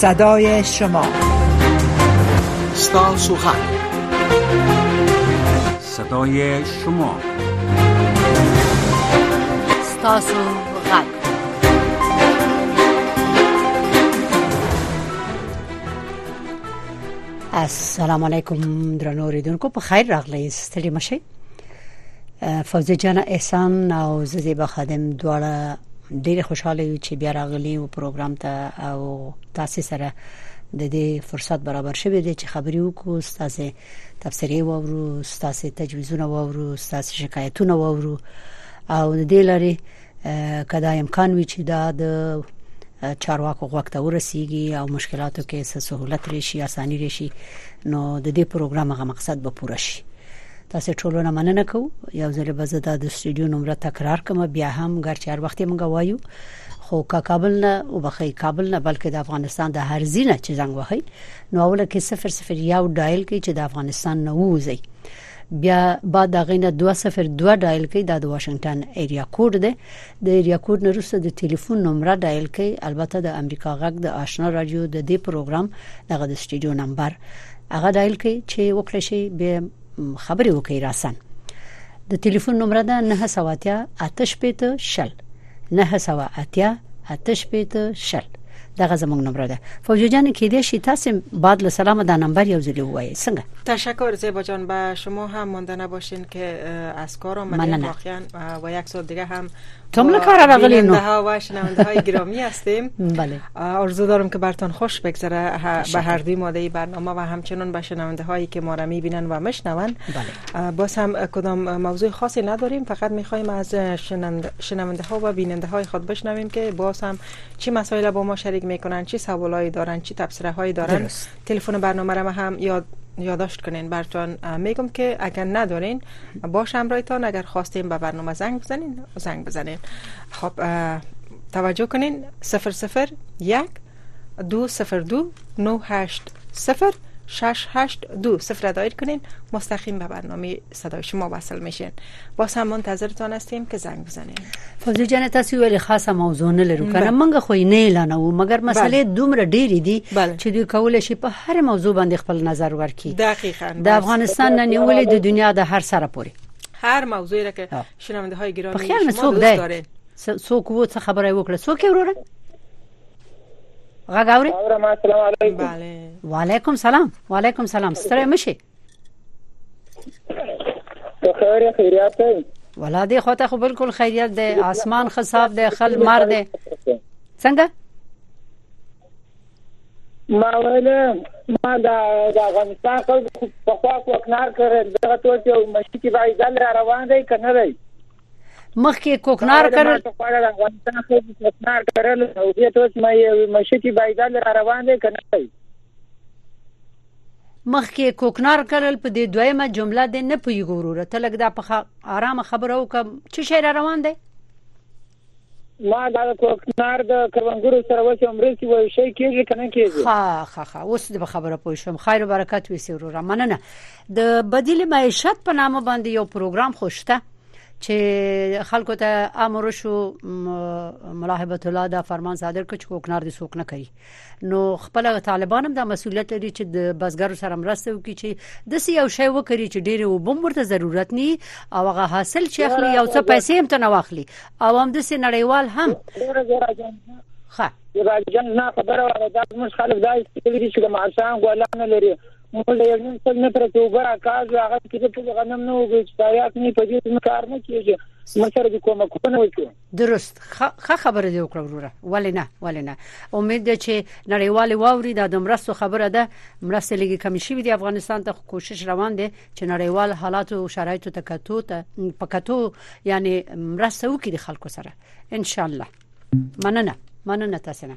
صدای شما ستان سخن صدای شما ستاسو غږ السلام علیکم درنو ریدونکو په خیر راغلی ستړي مشه فوزي جان احسان او زیبا خادم دواړه ډیر خوشاله یو چې بیا راغلی او پروګرام ته او تاسو سره د دې فرصت برابر شوه د چې خبرې وکړو تاسو تفسیرې وورو تاسو تجویزونه وورو تاسو شکایتونه وورو او د دې لارې که دا امکان وي چې دا د چارواکو غوږ ته ورسیږي او مشکلاتو کې څه سہولت راشي اساني راشي نو د دې پروګرام غو مقصد به پوره شي تاسو ټولو نه مننه کوم یو ځل به زه د استودیو نمبر تکرار کوم بیا هم ګرچې هر وخت مونږ وایو خو کا کابل نه او بخی کابل نه بلکې د افغانستان د هر ځینه چې زنګ وهي نو اوله کې 001 ډایل کې چې د افغانستان نه ووزي بیا بعد د هغې نه دوه صفر دوه ډایل کړئ دا د واشنګټن ایریا کوډ دی د ایریا کوډ نه وروسته د ټلیفون نمبر ډایل کړئ البته د امریکا غږ د آشنا رادیو د دې پروګرام دغه د سټډیو نمبر هغه ډایل کړئ چې وکړئ شي به خبرې وکړئ راسن د ټلیفون نمبر ده 9 سواتیا آتش پیته شل نهه سوه اتیا اته شپېته شل دغه زموږ نمبر ده فوجي جان کېدی شي تاسو بعد له سلامه دا نمبر یو ځلې ووایي څنګه تشکر زیبا جان به شما هم مانده نباشین که از کار آمدین واقعا و یک سال دیگه هم تمل کار راغلی نو ها و شنونده های گرامی هستیم بله آرزو دارم که برتان خوش بگذره به هر دوی ماده برنامه و همچنان به شنونده هایی که ما را میبینن و مشنون بله. بله. باز هم کدام موضوع خاصی نداریم فقط میخوایم از شنونده ها و بیننده های خود بشنویم که باز هم چی مسائل با ما شریک میکنن چی هایی دارن چی تبصره هایی دارن تلفن برنامه را هم یاد یادداشت کنین براتون میگم که اگر ندارین باش همراهتان اگر خواستین به برنامه زنگ بزنین زنگ بزنین خب توجه کنین 001 دو سفر دو نو هشت سفر شش هشت دو سفر دایر کنین مستقیم به برنامه صدای شما وصل میشین با هم منتظرتان هستیم که زنگ بزنین فوزی جان تاسو ویل خاصه موضوع نه لرو کنه منګه خو نه اعلان وو مګر مسلې دومره ډېری دي چې دوی کول شي په هر موضوع باندې خپل نظر ورکړي دقیقاً د افغانستان نه نیولې د دنیا د هر سره پوري هر موضوعی را که شنونده های گرامی شما دوست دارین څوک وو څه خبره وکړه څوک وروره غږ اوري السلام علیکم بله وعلیکم سلام وعلیکم سلام ستړی مشي خیر خیریات ولا دې خواته خو بالکل خیریت دی اسمان خصاب دی خل مار دی څنګه ما ویل ما دا د افغانستان خلکو په خوا کوکنار کړل دا ټول چې مشکې باندې ځل روان دی کنه دی مخکې کوکنار کرل د افغانستان خو کوکنار کرل او دې ته اوس مې مشکي بایدل را روان دی کنه مخکې کوکنار کرل په دې دویمه جمله دې نه پویګو وروره ته لګ دا په آرام خبره وکم چې شی را روان دی ما دا کوکنار د کروندګرو سره وڅ مرستي وای شي کېږي کنه کېږي ها ها ها اوس د خبره پوه شوم خیر او برکت وي سي وروره مننه د بدیل معیشت په نامه باندې یو پروګرام خوشته چې خلکو ته امر شو ملاحبت الله دا فرمان صادر کړ چې کوکنار دي سوک نه کوي نو خپل طالبان هم دا مسولیت لري چې د بسګر سره مرسته وکړي چې د سی یو شی وکړي چې ډیر وبم ورته ضرورت ني او هغه حاصل چې اخلي یو څه پیسې هم ته نه واخلي او هم د سی نړیوال هم ښه راځي نه خبره وره دا موږ خلک دا چې د معاشان ګولانه لري موږ له یو نیم سل متره کې اوبه راکاږو هغه کې د ټول غنم نه وګړي چې سایات نه په دې ځمکه کار نه کیږي مشر دې کومه کومه وکړي درست ښه خبره دی وکړه وروره ولې نه ولې نه امید ده چې نړیوال واوري دا د مرستو خبره ده مرستې لګي کمی شوې دي افغانستان ته کوشش روان دي چې نړیوال حالات او شرایط ته کتو ته پکتو یعنی مرسته وکړي خلکو سره ان شاء الله مننه مننه تاسو نه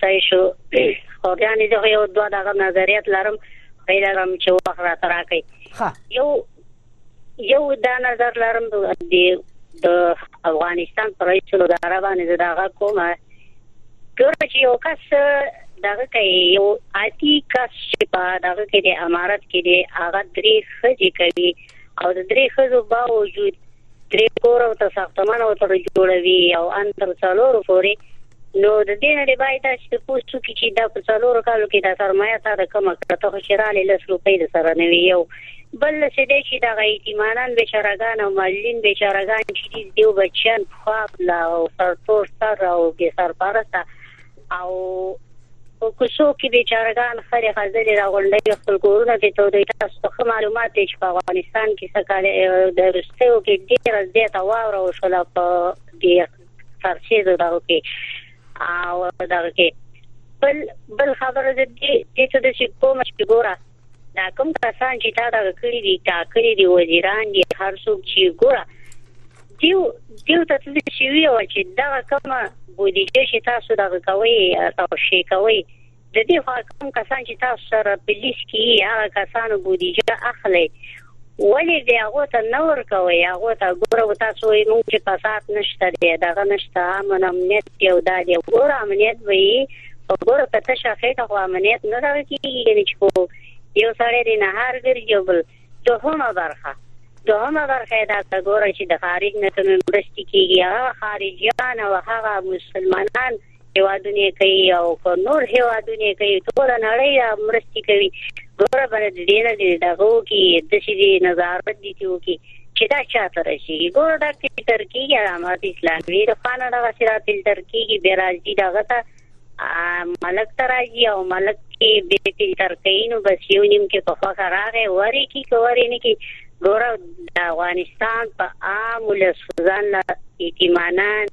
صحیح شو خو بیا نه زه یو دوه دغه نظریات لرم خیر لرم چې وخت را تراکې یو یو دا نظر لرم د د افغانستان پر رئیس الوزرا باندې زه دغه کوم ګوره چې یو کس دغه کوي یو عادي کس چې په دغه کې د امارت کې دی هغه درې خځې کوي او د درې خځو باوجود درې کور او ته ساختمان او ته جوړوي او ان تر څلورو پورې نو د دې نه باید تاسو ته پوښتنه وکړي چې دا په څلورو کالو کې دا سرمایه تا د کومه کړه ته خو شرالې لس روپۍ د سره نه وي یو بل څه دی چې دغه یتیمانان بېچارهګان او معلولین بېچارهګان چې دي دیو بچیان پخوا او سرتور سر او بې سرپرسته او په کوڅو کې به چارګان خرې غزلې راغونډوي خپل کورونه کې تودوي تاسو ته ښه معلومات دی چې په افغانستان کې څه کال د وروستیو کې ډېره زیاته واوره وشوله په دې سرسیزو دغو کې او دغه کې بل بل خبره دې چې د کوم چې ګوره دا کوم کسان چې تا دغه کړي دي ټاکلي دي وزیران دي هر څوک چې ګوره دیو دیو ته څه شي وي او چې دغه کومه بودیجه چې تاسو دغه کوي او شي کوي د دې خوا کوم کسان چې تاسو سره په لیست کې هغه کسانو بودیجه اخلي ولی دی هغو ته نه ورکوی هغو ته ګوره تاسو وی مونږ کې فساد نشته دی دغه نشته امن امنیت کې او دا دی ګوره امنیت به یې ګوره که تشه خېټه خو امنیت نه دغه کېږي یعنې چې په یو سړی دی نهار ګرځي او بل دوهمه برخه دوهمه برخه دا ته ګوره چې د خارج نه کومې مرستې کېږي هغه خارجیان او هغه مسلمانان هیوادونه کوي او که نور هیوادونه کوي ټول نړۍ مرستي کوي ګوره باندې دې نه دي دغه کې د شي دي نظارت دي چې وکي چې دا چا ته راشي ګوره دا فلټر کیږي علامات اسلامي د خانه دغه سره فلټر کیږي به راځي دغه ته ملک ته راځي او ملک کې به فلټر کوي نو بس یو نیم کې په خوښه راغی وری کې کوری نه کې ګوره د افغانستان په عام ولسوزان اعتمانان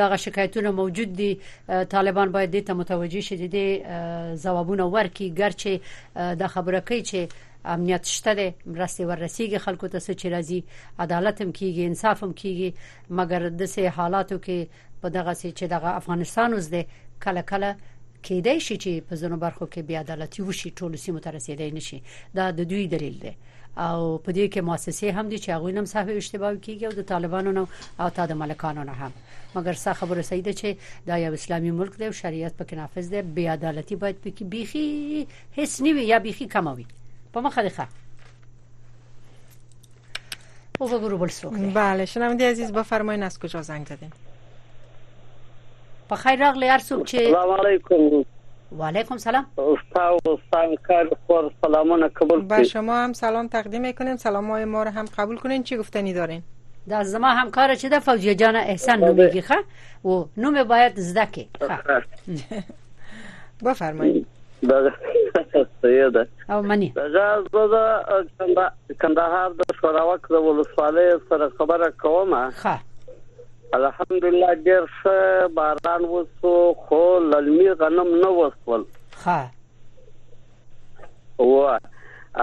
دغه شکایتونه موجود دي طالبان باید دې ته متوجي شي د دې ځوابونه ورکړي ګرچې دا خبره کوي چې امنیت شته دی مرستې ورسیږي خلکو ته چې راځي عدالت هم کیږي انصاف هم کیږي مګر د سه حالاتو کې په دغه سي چې دغه افغانستان اوس دی کله کله کېدای شي چې په ځینو برخو کې بیا عدالت وشي ټول سیمه ترسيدای نشي دا د دوی دلیل دی او په دې کې مؤسسې هم دي چې هغه نم صاحب اشتباه کیږي او د طالبانو نو او تا د ملکانو نه هم مګر څه خبره صحیح ده چې دا یو اسلامي ملک دی او شریعت پکې نافذ دی بی عدالتي باید پکې بيخي هیڅ نه وي یا بيخي کم وي په مخه ده او بگو رو بل سوخه بله شنونده عزیز بفرمایین از کجا زنگ زدین په خیر راغلی هر څوک چې السلام علیکم وعلیکم سلام استاد استاد کار خور سلامونه قبول کنید به شما هم سلام تقدیم میکنیم سلام های ما را هم قبول کنین چی گفتنی دارین دا زما همکار چې د فوجي جان احسان نوميږي ښه او نوم باید زده کې بفرمایئ دا صحیح ده او منی دا زه کندهار د شوراوک د ولسوالۍ سره خبره کوم ښه الحمدلله ډیر ښه باران وسو خو للمی غنم نه وسول ها و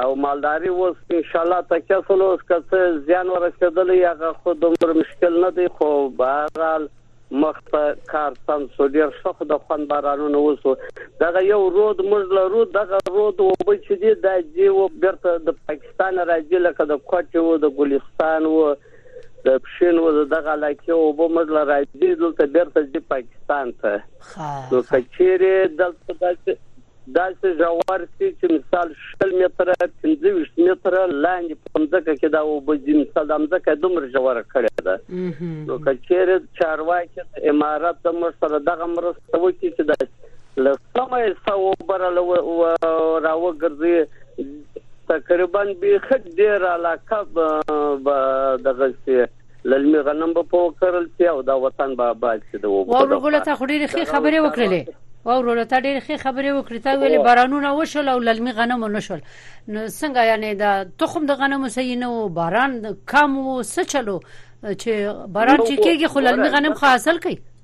او مالداري اوس ان شاء الله تکیه سول اوس که څه زیان ورسېدلی هغه خو دومره مشکل نه دی خو بهرحال مخ ته کار سم شو ډېر ښه خو د خوند بارانونه وشو دغه یو رود موږ لرو دغه رود اوبه چې دي دا ځي و بېرته د پاکستان راځي لکه د کوټې و د ګلستان و د پښین و دغه علاقې اوبه موږ له راځي دلته بیرته ځي پاکستان ته نو که چیرې دلته داسې داسې ژور سي چې مثال شل متره پنځه ویشت متره لاندې په مځکه کې دا اوبه ځي مثال د مځکه دومره ژوره کړې ده نو که چیرې چارواکي د امارت د موږ سره دغه مرسته وکړي چې د لسمه حصه اوبه راوګرځي تقریبا بیخد ډیر علاقه به دغه سي للمي غنم به په وکړل سي او دا وطن به آباد سي د وګړو وروره ګله تا خو ډېرې ښې خبرې وکړلې وروره تا ډېرې ښې خبرې وکړې تا ویلې بارانونه وشول او للمي غنم نشول نو څنګه یعنی دا تخم د غنمو صحیح نه و باران کم و څه چلو چې باران چې کېږي خو للمي غنم خو حاصل کوي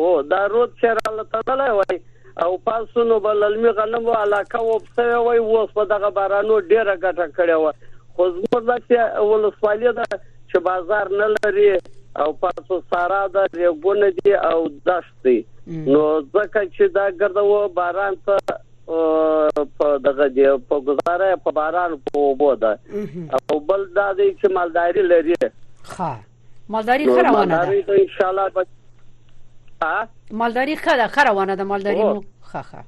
هو دا رود چې راله تړلی وای او پاسونو به للمي غنمو علاقه وب سوې وای اوس به دغه بارانو ډېره ګټه کړې وه خو زموږ داسې ولسوالي ده چې بازار نه لري او پاسو سارا ده ریګونه دي او دښت دی نو ځکه چې دا ګردو باران ته په دغه دی په گزاره په باران په وبو ده او بل دا دی چې مالداري لري ښه مالداری ښه روانه ده مالداری ته ان شاء الله بچ ها مالداری ښه ده ښه روانه ده مالداری مو ښه ښه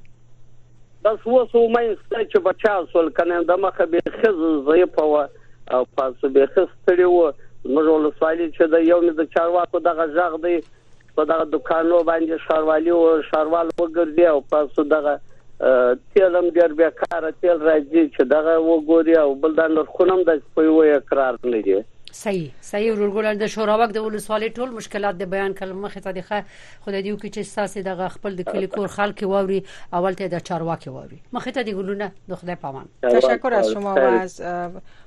بس اوس مې ست چې بچا سول کنه د مخه به خز ضعیف و او پاسو به خز تړي و موږ ولسوالي چې د یو مې د چارواکو دغه ځغ دی په دغه دکانو باندې ښاروالي او ښاروال وګرځي او پاسو دغه تیل هم ډیر بیکاره تیل راځي چې دغه وګوري او بل دا نرخونه هم داسې په یو اقرار نه دي صحیح صحیح ورور ګل د شوراوک د ولسوالۍ ټول مشکلات د بیان کړل مخه ته د خدای دیو کې چې ساسې دغه خپل د کلی کور خلک ووري اول ته د چارواکي ووري مخه ته دی ګلونه د خدای پامان تشکر از شما و از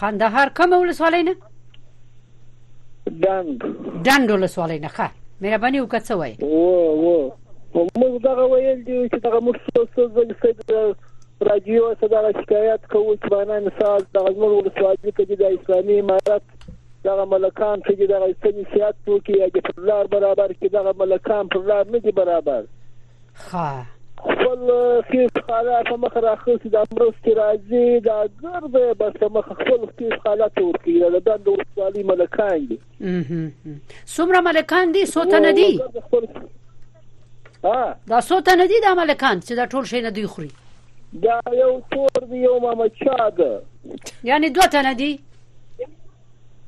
قندهار کومه ولسوالۍ نه ډنډ ډنډ ولسوالۍ نه ښه مهرباني وکړه څه وایي و و موږ دغه ویل دي چې دغه موږ څو څو ځل سید راجیو څخه دغه شکایت کوو چې معنا مثال دغه موږ ولسوالۍ کې د اسلامي امارت دغه ملکان چې دغه سني سیاست وکړي یا د پلار برابر کې دغه ملکان پلار نه دي برابر خا خپل کیف خاله په مخ راخسي د مرستې راځي دا ګرد بس په مخ خپل کیف خاله تور کی دا د دند وسوالي ملکان دي سمره ملکان دي سوته نه دي دا سوته نه دي د ملکان چې دا ټول شي نه دوی خوري دا یو تور دی یو مامچا ده یعنی دوه تنه دي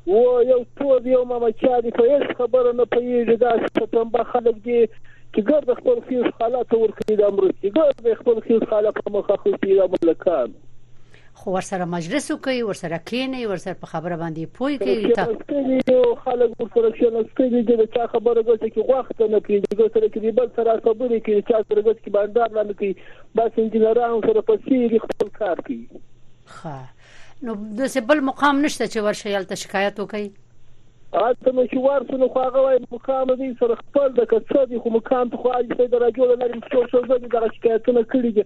وو یو تور یو ممچیا دی په هیڅ خبره نه پوهیږي داسې په ټمبه خلک دي چې ګرد خپل خیز خاله ته ورکړي دا مرستي ګرد خپل خیز خاله په مخه خو پیرا ملکان خو ورسره مجلس وکي ورسره کینې ورسره په خبره باندې پوي کوي تا خلک ورسره کینې دي چې چا خبره ګټه کې وخت نه کوي د سره کې بل سره خبرې کوي چا سره ګټه کې باندې نه کوي بس انجنیران سره پسې خپل کار کوي ښه نو داسې بل مقام نشته چې ورشئ هلته شکایت وکړئ؟ هلته نو چې ورشو نو خو هغه وایي مقام له دوی سره خپل ده که څه دي خو مقام ته خو حاجي صاحب د راډیو له لارې څو څو ځلې دغه شکایتونه کړي دي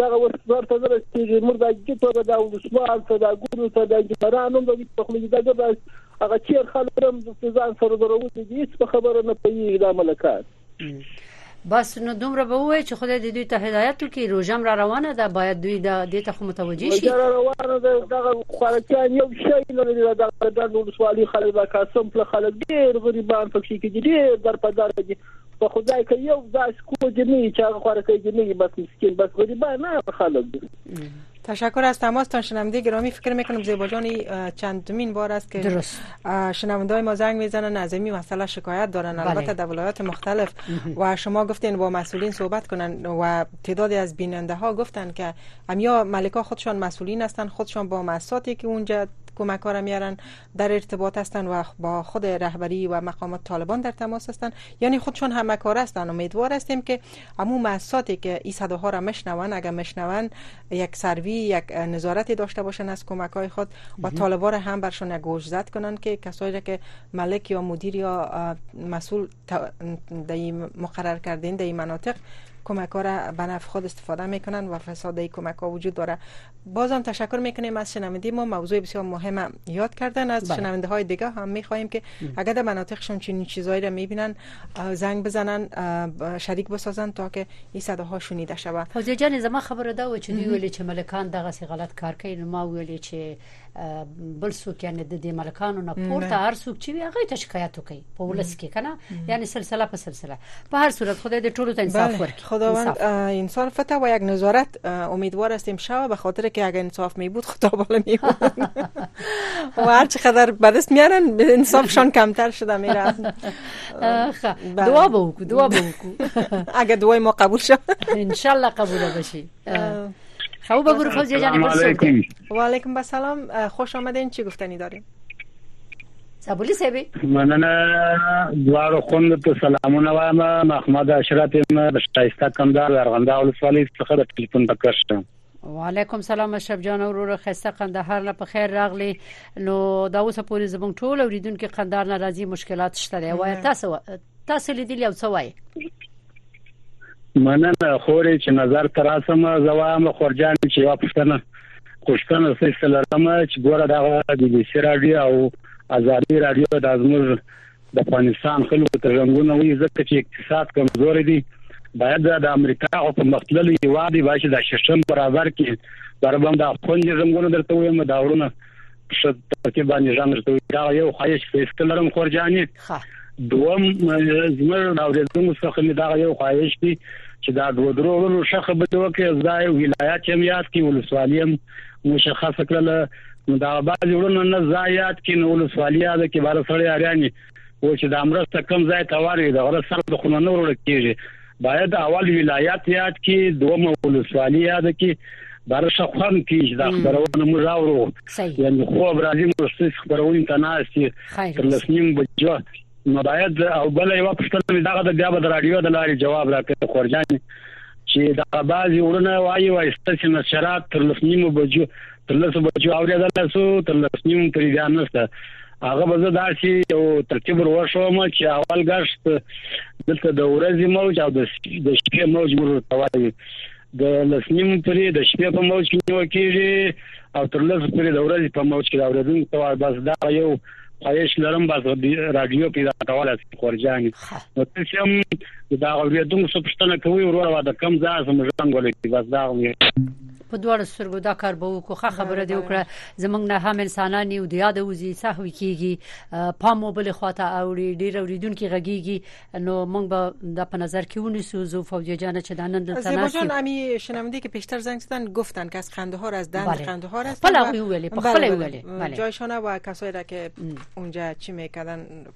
دغه اوس سر ته نه رسېږي موږ دا جدي توګه دا ولسوال ته دا ګورو ته دا انجینران هم د دوی په خوله کې دا ګرده هغه چېر خلک هم ځان سره درولي دي هېڅ په خبره نه پوهېږي دا ملکان بس نو دومره به وای چې خدای دې دوی ته هدایت وکړي روزم را روانه ده باید دوی د دې ته خو متوجي شي روزم را روانه ده دغه خارکیان یو شی نه لري دا د ډنډ ولسوالي خلک دا قسم په خلک ډیر غریبان پکې کې دي ډیر در په در دي په خدای کې یو داس کو دي نه چې هغه خارکې دي نه بس مسکین بس غریبان نه خلک دي تشکر از تماستان شنونده گرامی فکر میکنم زیبا جان چندمین بار است که درست. های ما زنگ میزنن از این مسئله شکایت دارن بله. البته در ولایات مختلف و شما گفتین با مسئولین صحبت کنن و تعدادی از بیننده ها گفتن که امیا ملکا خودشان مسئولین هستن خودشان با مساتی که اونجا کمک ها میارن در ارتباط هستن و با خود رهبری و مقامات طالبان در تماس هستن یعنی خودشون هم کار هستن امیدوار هستیم که امو مؤسساتی که این صداها را مشنون اگر مشنون یک سروی یک نظارتی داشته باشن از کمک های خود و طالبان را هم برشون گوش زد کنن که کسایی که ملک یا مدیر یا مسئول مقرر کردین در مناطق کمک ها را به نفع خود استفاده میکنن و فساد ای کمک ها وجود داره باز هم تشکر میکنیم از شنوندی ما موضوع بسیار مهمه یاد کردن از بله. شنونده های دیگه هم میخواهیم که اگر در مناطقشون چنین چیزایی را میبینن زنگ بزنن شریک بسازن تا که این صداها شنیده شود فوزی جان زما خبر ده و چې دوی ویلي چې ملکان دغه سی غلط کار کوي ما ویلي چې بل څوک یعنی د دې ملکانو نه پورته هر څوک چې وي هغه ته شکایت وکړي په ولس کې کنه یعنی سلسله په سلسله په هر صورت خدای دې ټولو ته انصاف ورکړي خداوند انسان فتا و یک نظارت امیدوار هستیم شوه به خاطر که اگر انصاف می بود خدا بالا می بود و هر چقدر به دست میارن انصافشان کمتر شده میره خب، بله. دعا بکو دعا بکو اگر دعای ما قبول شد انشالله قبول بشی خب بگو خوزی جان و علیکم السلام خوش آمدین چی گفتنی داریم زابلی صاحب مننه دواړو خوند ته سلامونه وایم محمد اشرف یم شایسته کندهار ارغنده ولسوالۍ څخه د ټلیفون ټکر شم وعلیکم سلام اشرف جان وروره خسته قندهار نه په خیر راغلی نو دا اوس پوری زمونږ ټول اوریدونکو قندهار ناراضي مشکلات شته دی وای تاسو تاسو لیدلی او څه وایي مننه خورې چې نظر تر اسم زوام خورجان چې یو پښتنه پښتنه سیسته لرم چې ګوره دا د بي سي رادیو او ازادي رادیو د ازمر د افغانستان خلکو ته ژوندونه وي ځکه چې اقتصاد کمزوري دي باید د امریکا او په مختللي وادي باید د سیستم برابر کې بربند افغان ژوندونه درته ویم دا ورونه ښه ترتیب باندې ژوند کوي دا یو خواهش پیسې لرم خور جانې دوم زمر دا ورځونو څخه مې دا یو خواهش دی چې دا دوه درو ورونو ښه خبرې وکړي دا یو ولایت هم یاد کی ولسوالي هم مشخص کړل نو دا بعض ورونو نه ځایات کې نو ولسوالي یاد کې بار سره اړیانی و چې دا مرسته کوم ځای ته واري د غره سره د خونه نور ورکیږي باید اول ولایت یاد کې دومه ولسوالي یاد کې برشه خوان کې دا خبرونه موږ اورو یعنی خو برازي مرسته خبرونه تناسي تر لسنیم بجو نو باید او بل یو پښتنه دغه د بیا د رادیو د لارې جواب راکړي خورجان چې دا بعضی ورونه وایي وایي چې نشرات تر لسنیم بجو تر لسو بچو او دا لسو تر لس نیم پرې بیا نشته هغه به زه داسې یو ترتیب وروښوم چې اول ګشت دلته د ورځې موج او د شپې موج موږ ته وایي د لس نیم پرې د شپې په موج کې نیول کېږي او تر لس پرې د ورځې په موج کې د اورېدونکو ته وایي بس دا یو خواهش لرم بس رادیو پیدا کول است خورجانی نو تاسو هم دا اورېدونکو څه پوښتنه کوي ورور واده کم ځای سم ژوند ولې بس دا په دواړو سترګو دا کار به وکړو ښه خبره دی وکړه زمنګ نه هم انسانان یو د یاد وزي سهوي کیږي پام وبل خواته اوړي ډیر اوریدونکو غږیږي نو موږ به د په نظر کې ونیسو زو فوجي جان چې د نن دلته ناس جان امی شنونده که پیشتر زنگ زدن گفتن که از قندهار از دند بله. قندهار است بله ویلی بخله ویلی بله. جایشانه و کسایی را که اونجا چی میکردن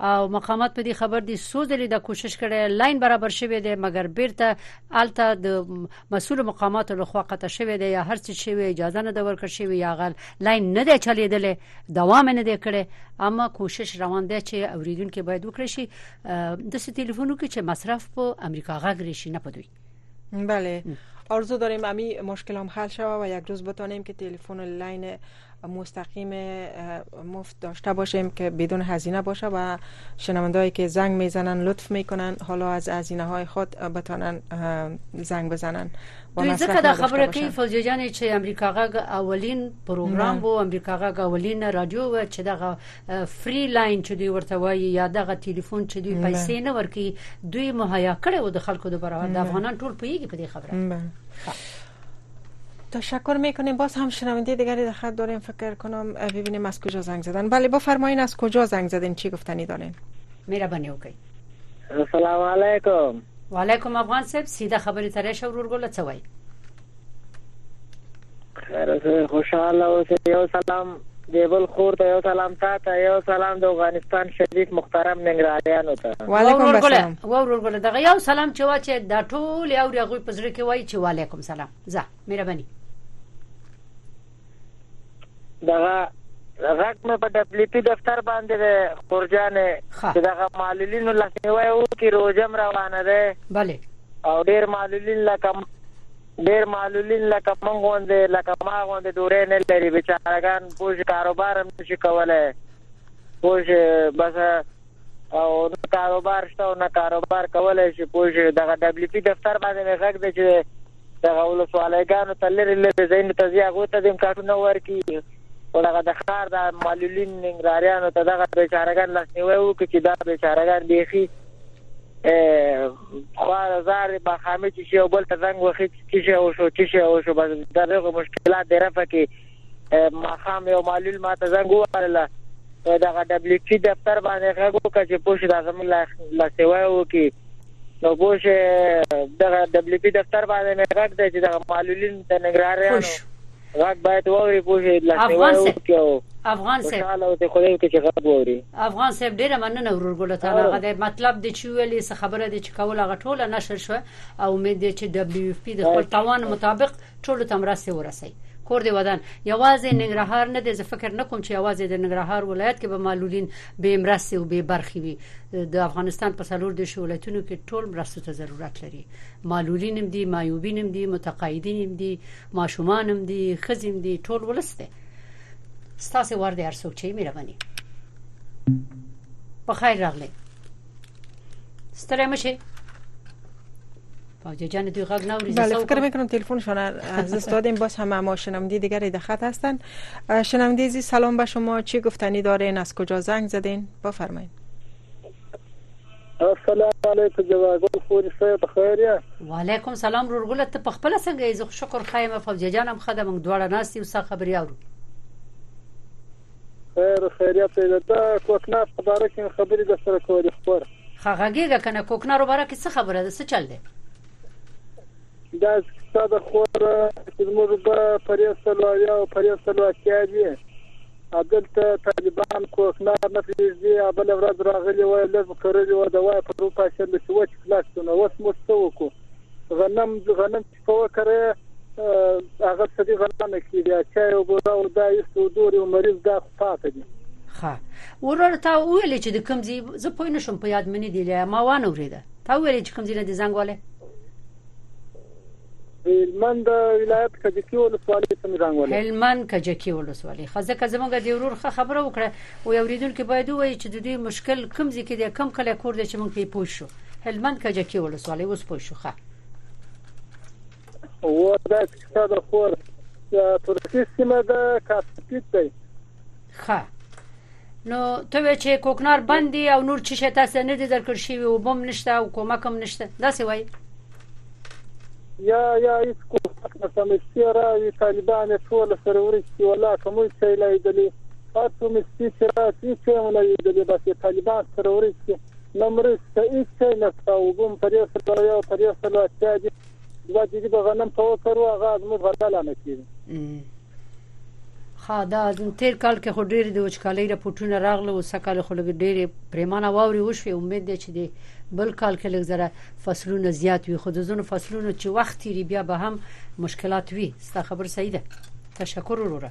او مقامات په دې خبر دي سوزلې د کوشش کړي لاين برابر شوی دی مګر بیرته الته د مسول مقاماتو لخوا قطع شوی دی یا هر څه شوی اجازه نه د ورکړ شوی یا غل لاين نه دی چلیدل دوام نه دی کړي اما کوشش روان دی چې اوریدونکو باید وکړي شي د ټلیفونو کې چې مصرف په امریکا غږ لري شي نه پدوي بله آرزو داریم امی مشکل هم حل شوه و یک روز بتانیم که تلفن لاین مستقیم مفت داشته باشیم که بدون هزینه باشه و شنوندهایی که زنگ میزنن لطف میکنن حالا از هزینه های خود بتانن زنگ بزنن و مصرف در خبر که فوزی جان چه امریکا غگ اولین پروگرام بو امریکا غگ اولین رادیو و چه دغه فری لاین چې دوی ورته وایي یا دغه ټلیفون چې دوی پیسې نه ورکي دوی مهیا کړي او د خلکو د برابر د افغانان ټول پیږي په دې خبره تشکر میکنیم باز هم شنونده دیگری در خط داریم فکر کنم ببینیم از کجا زنگ زدن بله بفرمایین از کجا زنگ زدین چی گفتنی دارین مهربانی وکړئ السلام علیکم وعلیکم افغان صاحب سیده خبرې ترې شو ورور ګل څه وایي خیر اوسې خوشاله اوسې یو سلام دیبل خور ته یو سلام تا ته یو سلام د افغانستان شریف محترم ننګرهاریانو ته وعلیکم السلام و ورور ګل دغه یو سلام چې واچې دا ټول یو ریغوي پزړه کې وای چې وعلیکم سلام زه مهرباني دغه غږ مې په ډبلیو پی دفتر باندې دی خورجانې چې دغه معلولینو لاسنیوی وکړي روژه هم روانه دی بله او ډېر معلولین لکه ډېر معلولین لکه موږ غوندې لکه ما غوندې ډوډۍ نه لري بېچارهګان پوه شي کاروبار هم نشي کولی پوه شي بس او نه کاروبار شته او نه کاروبار کولای شي پوه شي دغه ډبلیو پي دفتر باندې مې غږ دی چې دغه ولسوالۍګانو ته لرې لرې ځایونو ته ځي هغوی ته دې امکانونه ورکړي خو دغه د ښار د معلولین ننګرهاریانو ته دغه بیچارهګان لاسنیوی وکړي چې دا بیچارهګان بیخي خوار زار ماښامي چې شي او بل ته زنګ وخي چې شي او شو چې شي او شو بس دغه مشکلات دې رفع کړي ماښام یو معلول ما ته زنګ وواله په دغه ډبلیو ټي دفتر باندې غږ وکړه چې پوه شي دا زموږ لا سیوا وکړي نو پوه شي دغه ډبلیو ټي دفتر باندې مې غږ دی چې دغه معلولین د ننګرهاریانو غږ باید واوري پوه شي لا سیوا وکړي افغان صاحب افغان صاحب ډیره مننه ورور ګل ته هغه د مطلب د چویلې څه خبره د چ کوله غټوله نشر شو او امید چې دبليو اف پی د خپل توان مطابق ټولو ته مرستې ورسي کور دی ودان یوازې ننګرهار نه دی زه فکر نه کوم چې یوازې د ننګرهار ولایت کې به معلولین به مرستې او به برخي وي د افغانستان په سلور د شولتونو کې ټول مرستو ته ضرورت لري معلولین هم دي معیوبین هم دي متقاعدین هم دي ماشومان هم دي خزم دي ټول ولسته ستاسو ور دي هر څوک چې مهرباني په خیر راغلی ستړی مشه فوجی جان دوی غږ نوری بله فکر میکنم تلفن شما از دست دادیم باز هم اما شنونده دیگری در خط هستن شنونده زی سلام به شما چی گفتنی دارین از کجا زنگ زدین بفرمایید السلام علیکم جواګل خوري صاحب خیر یا وعلیکم سلام رورګل ته په خپل څنګه یې زه شکر خایم فوجی جانم خدمت دوړه ناس یو څه خبري اورو خیر خیریت دی ده دا کوکنار په باره کې خبرې د سره کولې خور خا غږیږه کنه کوکنار باره کې څه خبره ده څه چل دی دا ستا د خور چې موږ به پرې سلو یا پرې سلو اتیا دي دلته طالبان کوکنار نه پریږدي بل ورځ راغلي وای لږ کرلي و د وای په روپا شل چې وچ کلاکونه اوس مو څه وکړو غنم غنم په وکره هغه څه دي غلانه کې بیا چای او بوره او دا ایست او دور او مریض دا خو پاتې دي ښه ورور تا ویل چې د کوم ځای زه پوه نه شوم په یاد منې دی ما وانه ورېده تا ویل چې کوم ځای نه دي زنګ والي هلمند ولایت کجکی ولسوالۍ ته زنګ والي هلمند کجکی ولسوالۍ خزه که زمونږ د ورور خه خبره وکړه او یو ریدونکو باید وایي چې د دې مشکل کوم ځای کې د کم کله کور د چې مونږ په پوه شو هلمند کجکی ولسوالۍ اوس پوه شو خه و دا کیسه د خور ترکي سیمه د کاسپیت دی ښه نو ته وی چې کوکنار بندي او نور چې شته څه نه دي درکړ شي او بم نشته او کومک هم نشته دا څه وای یا یا هیڅ کومک نه سمشتي را وی طالبان ټول سره ورسي ولا کوم څه لایدلی تاسو مستي چې را چې مونږ لایدلی بس طالبان سره ورسي نه مرسته هیڅ شی نشته اوبه هم په دې سلو یو په دې سلو اتیا دي دوه جدي به غنم ته وکرو هغه زموږ غله لا نه کېږي ها دا تیر کال کې خو ډېر د وچکالۍ راپورټونه راغله او سکهال خو لګ ډېر پریمانه واوري وشوي امید دی چې دی بل کال کې لګ زره فصلونه زیات وي خو د زونو فصلونو چې وخت یې بیا به هم مشکلات وي ستا خبر صحیح ده تشکر وروره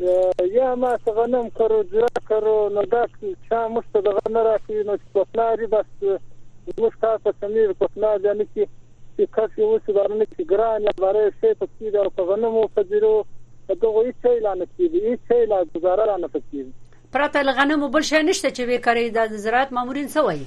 یا ما چې غنم کرو جویا کرو نو داسې چا موږ ته دغه نه راکوي نو چې په پلاري بس موږ تا په سمیر په پلار دی نه کې چې کس یې اوسې بارنه کې ګران یا باره یې شی په کېږي او په غنمو په جیرو په دغو هېڅ شی لا نه کېږي هېڅ شی لا ګزاره را نه پکېږي پرته له غنمو بل شی نشته چې وې کري دا د زراعت مامورین څه وایي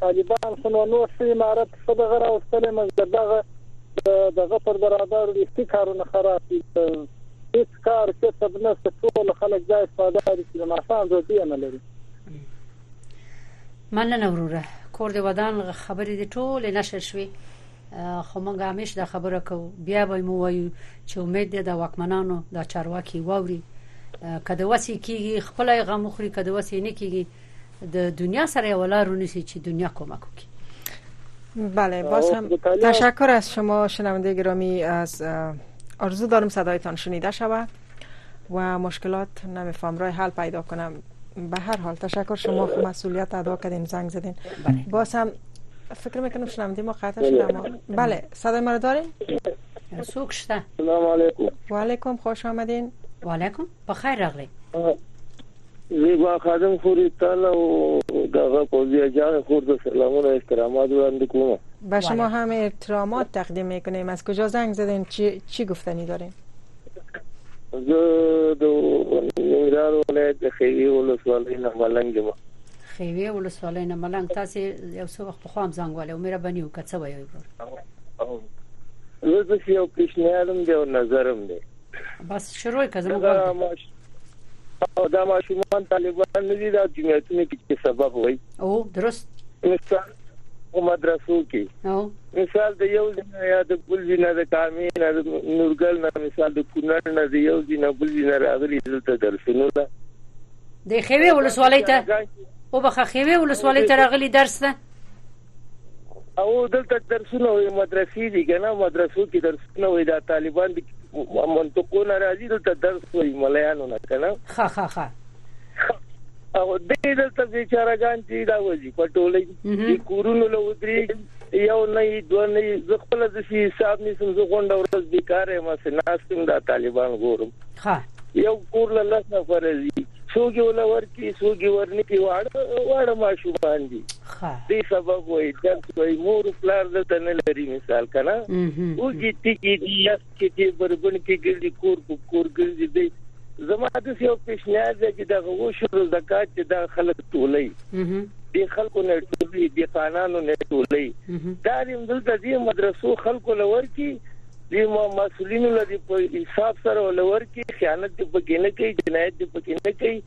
طالبان خو نو نور څه امارت ښه دغه راوستلی مګر دغه د دغه پر برابر ویښتي کارونه خراب دي د هیڅ کار کسب نشته ټول خلک داسې ساده دي چې د ماښام روټي یې نه لري مننه وروره کور دی ودان خبرې دي ټول نشر شوي خو موږ همیش دا خبره کوو بیا به مو وایو چې امید دی د واکمنانو د چارواکي ووري کده وسی کیږي خپل غمخري کده وسی نه کیږي د دنیا سره یو لار ونیسي چې دنیا کمک وکړي بله باز هم تشکر از شما شنونده گرامی از آرزو دارم صدایتان شنیده شود و مشکلات نمیفهم رای حل پیدا کنم به هر حال تشکر شما مسئولیت ادا کردین زنگ زدین بله. باز هم فکر میکنم شنونده ما قطع شده اما بله صدای ما رو دارین سوک شده سلام علیکم و علیکم خوش آمدین و علیکم بخیر رغلی زیبا خادم خورې تاله او دغه فوزیه جان خور ته سلامونه او احترامات وړاندې کوم. به شما هم احترامات تقدیم میکنیم از کجا زنگ زدین چی چی گفتنی دارین. زه د ننګرهار ولایت د ښیوې ولسوالۍ نه ملنګ یم. ښیوې ولسوالۍ نه ملنګ تاسې یو څه وخت پخوا هم زنګ وهلی و مهرباني وکړه څه وایئ ورور. زه تاسې یو پیشنهاد هم دی او نظر هم دی. بس شروع کړه زموږ دا ماشومان طالبان نه دي دا جمعیتونه کې سبب وای او درست مثال په مدرسو کې او مثال د یو یا د بل جنا د کامې نه نورګل نه مثال د کونړ نه د یو جنا بل جنا راغلي دلته درسونه ده د خوي ولسوالۍ ته او بخښوي ولسوالۍ ته راغلي درس ده او دلته درسونه وي مدرسې دي کنه مدرسو کې درسونه وي دا طالبان دي منطقونه راځي دلته درس وي مليانو نه کنه ها ها ها او دې دلته بیچارهګان چې دا وځي په ټوله کې کورونو له ودري یو نه دوه نه زه خپل د حساب نشم زه غونډه ورځ بیکاره ما سناستم دا طالبان ګورم ها یو کور له لس نفر دی سوګي ولا ورکی سوګي ورنکی واړه واړه ماشومان دي دې سبب وای درس وای مور پلار دلته نه لري مثال کنه اوږي تیږي دي لس کې دي بربن کې ګرځي کور په کور ګرځي دي زما د یو پیشنهاد دی چې دا وشو زکات چې دا خلک ټولې د خلکو نه ټولې د قانونو نه ټولې دا د دلته د مدرسو خلکو لور کې دي مسولينو له دي په انصاف سره ولور کې خیانت دي پکې نه کوي جنایت دي پکې نه کوي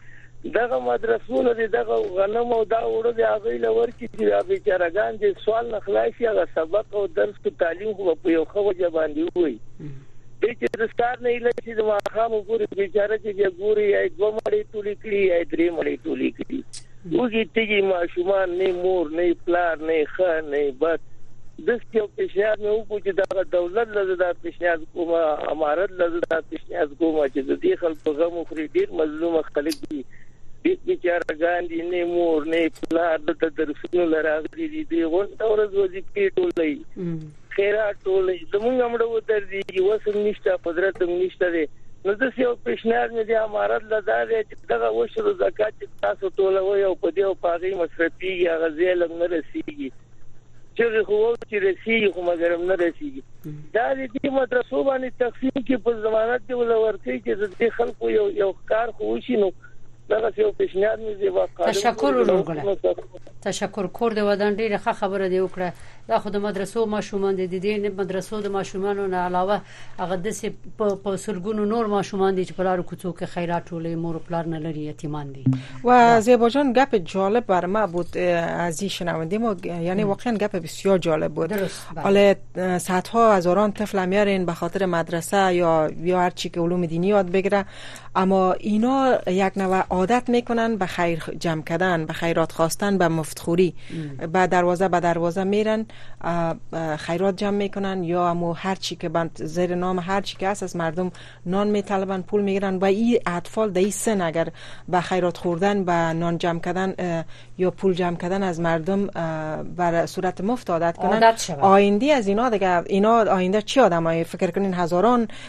دغه مدرسو له دغه غنم او دا وړو دي هغه لور کې دي هغه بیچارهګان دي سوال نه خلاصي هغه سبق او درس او تعلیم خو په یو خو وجه باندې وي دې چې د ستار نه اله چې د ماخام پورې بیچاره چې ګوري یا دوه مړې ټولې کړي یا درې مړې ټولې کړي وږي تږي ماشومان نه یې مور نه یې پلار نه یې ښه نه یې بد داسې یو پیشنهاد مې وکړو چې دغه دولت له زه دا پیشنهاد کوم امارت له زه دا پیشنهاد کوم چې د دې خلکو غم وخوري ډېر مظلوم خلک دي ډېر بیچاره ګان دي نه مور نه پلار دلته درسونو له راغلي دي دوی غونډه ورځ وظیفې ټولوي خیره ټول زمونږ مړه ودردیږي وس هم نشته قدرت هم نشته دی نو د یو پیشنهاد مې د امارت له دا دی چې دغه وشرو زکات چې تاسو ټولوي او په دې او پاغي مصرفيږي هغه ځای لم نه رسیږي چې خو وو چې رسیږي خو مګر هم نه رسیږي دا د دې مدرسو باندې تقسیم کې په ضمانت دی ولور کوي چې د دې خلکو یو یو کار خو وشي نو دغه یو پیشنهاد مې دی واقعا تشکر ورغله تشکر کور د ودان ډیره ښه خبره دی وکړه دا خو د مدرسو ماشومان دي د دې مدرسو د ماشومانو نه علاوه هغه داسې په سلګونو نور ماشومان دي چې په لارو کوڅو کې خیرات ټولې مور او پلار نه لري یتیمان دي و زیبا جان گپ جالب بر ما بود از این شنونده ما یعنی واقعا گپ بسیار جالب بود حالا صدها هزاران طفل میارین به خاطر مدرسه یا یا هر چی که علوم دینی یاد بگیره اما اینا یک نوع عادت میکنن به خیر جمع کردن به خیرات خواستن به مفتخوری به دروازه به دروازه میرن خیرات جمع میکنن یا امو هر چی که بند زیر نام هر چی که هست از مردم نان میطلبن پول میگیرن و این اطفال در سن اگر به خیرات خوردن به نان جمع کردن یا پول جمع کردن از مردم بر صورت مفت عادت کنن آینده از اینا دیگه اینا آینده چی آدمای فکر کنین هزاران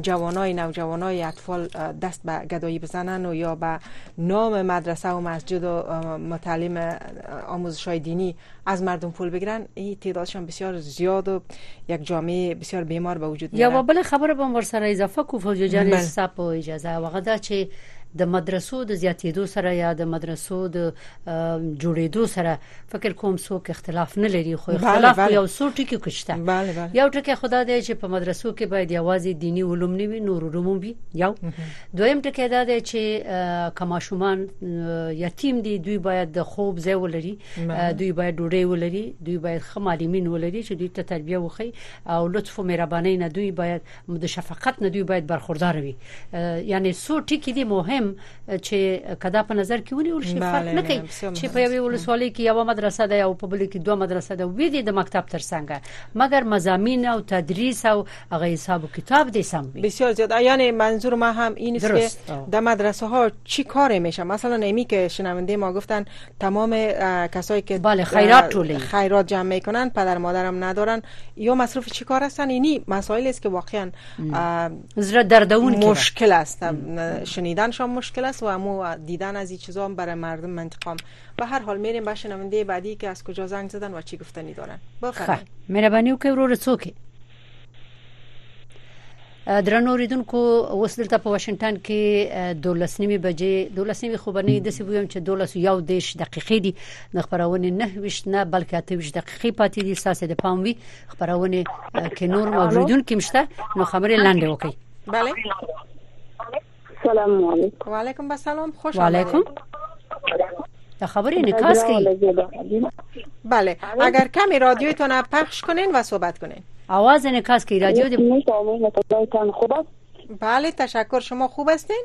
جوانای نوجوانای اطفال دست به گدایی بزنن و یا به نام مدرسه و مسجد و متعلم آموزش های دینی از مردم پول بگیرن این تعدادشان بسیار زیاد و یک جامعه بسیار بیمار به وجود میاد یا بل خبر به مر سره اضافه کو فوجو جان بله. سپ اجازه وغه دا چې د مدرسو د زیاتېدو سره یا د مدرسو د جوړېدو سره فکر کوم څوک اختلاف نه لري خو اختلاف بله بله. یو څو ټکي کې شته بله بله. یو ټکی خدا دی چې په مدرسو کې باید یوازې دینی علوم نه وي نور علوم وي یو دویم ټکی دا دی چې کماشومان یتیم دي دوی باید د خوب ځای ولري دوی باید ډوډۍ ولري دوی باید خمالمین ولري چې دوی ته تربیه وخی او لطف او مهرباني نه دوی باید د شفقت نه دوی باید برخوردار وي یعنی څو ټکی دي مهم چې کدا په نظر کې ونیول شي فرق نه کوي چې په یوې ولسوالۍ کې یو مدرسه ده او په بل کې دوه مدرسه ده وې دي د مکتب ترڅنګ مګر مزامین او تدریس او هغه حساب کتاب دې سم وي بسیار زیاد یعنی منظور ما هم این است که در مدرسه ها چی کار میشه مثلا نمی که شنونده ما گفتن تمام کسایی که بله خیرات طولی خیرات جمع میکنن پدر مادرم ندارن یا مصروف چی کار هستن اینی مسائل است که واقعا زړه دردون مشکل است شنیدن شما مشکل است و اما دیدن از این چیزا هم برای مردم منتقام به هر حال میریم به شنونده بعدی که از کجا زنگ زدن و چی گفتنی دارن بفرمایید خب، مهربانی وکړئ ورور څوک درنو ریدونکو اوس دلته په واشنگټن کې د لسنیمې بجې د لسنیمې خوبنې د سیبویم چې د لس یو دیش دقیقې دي د خبرونه نه وښنه بلکې اته ویش دقیقې پاتې دي ساسې د پام وی خبرونه کې نور موجودونکو مشته نو خبرې لاندې وکړي بله سلام علیکم وعلیکم السلام خوش آمدید د خبرې نکاس کوي بله اگر کمی رادیوتون پخش کنین و صحبت کنین آواز نکاس کوي رادیو دی بله تشکر شما خوب هستین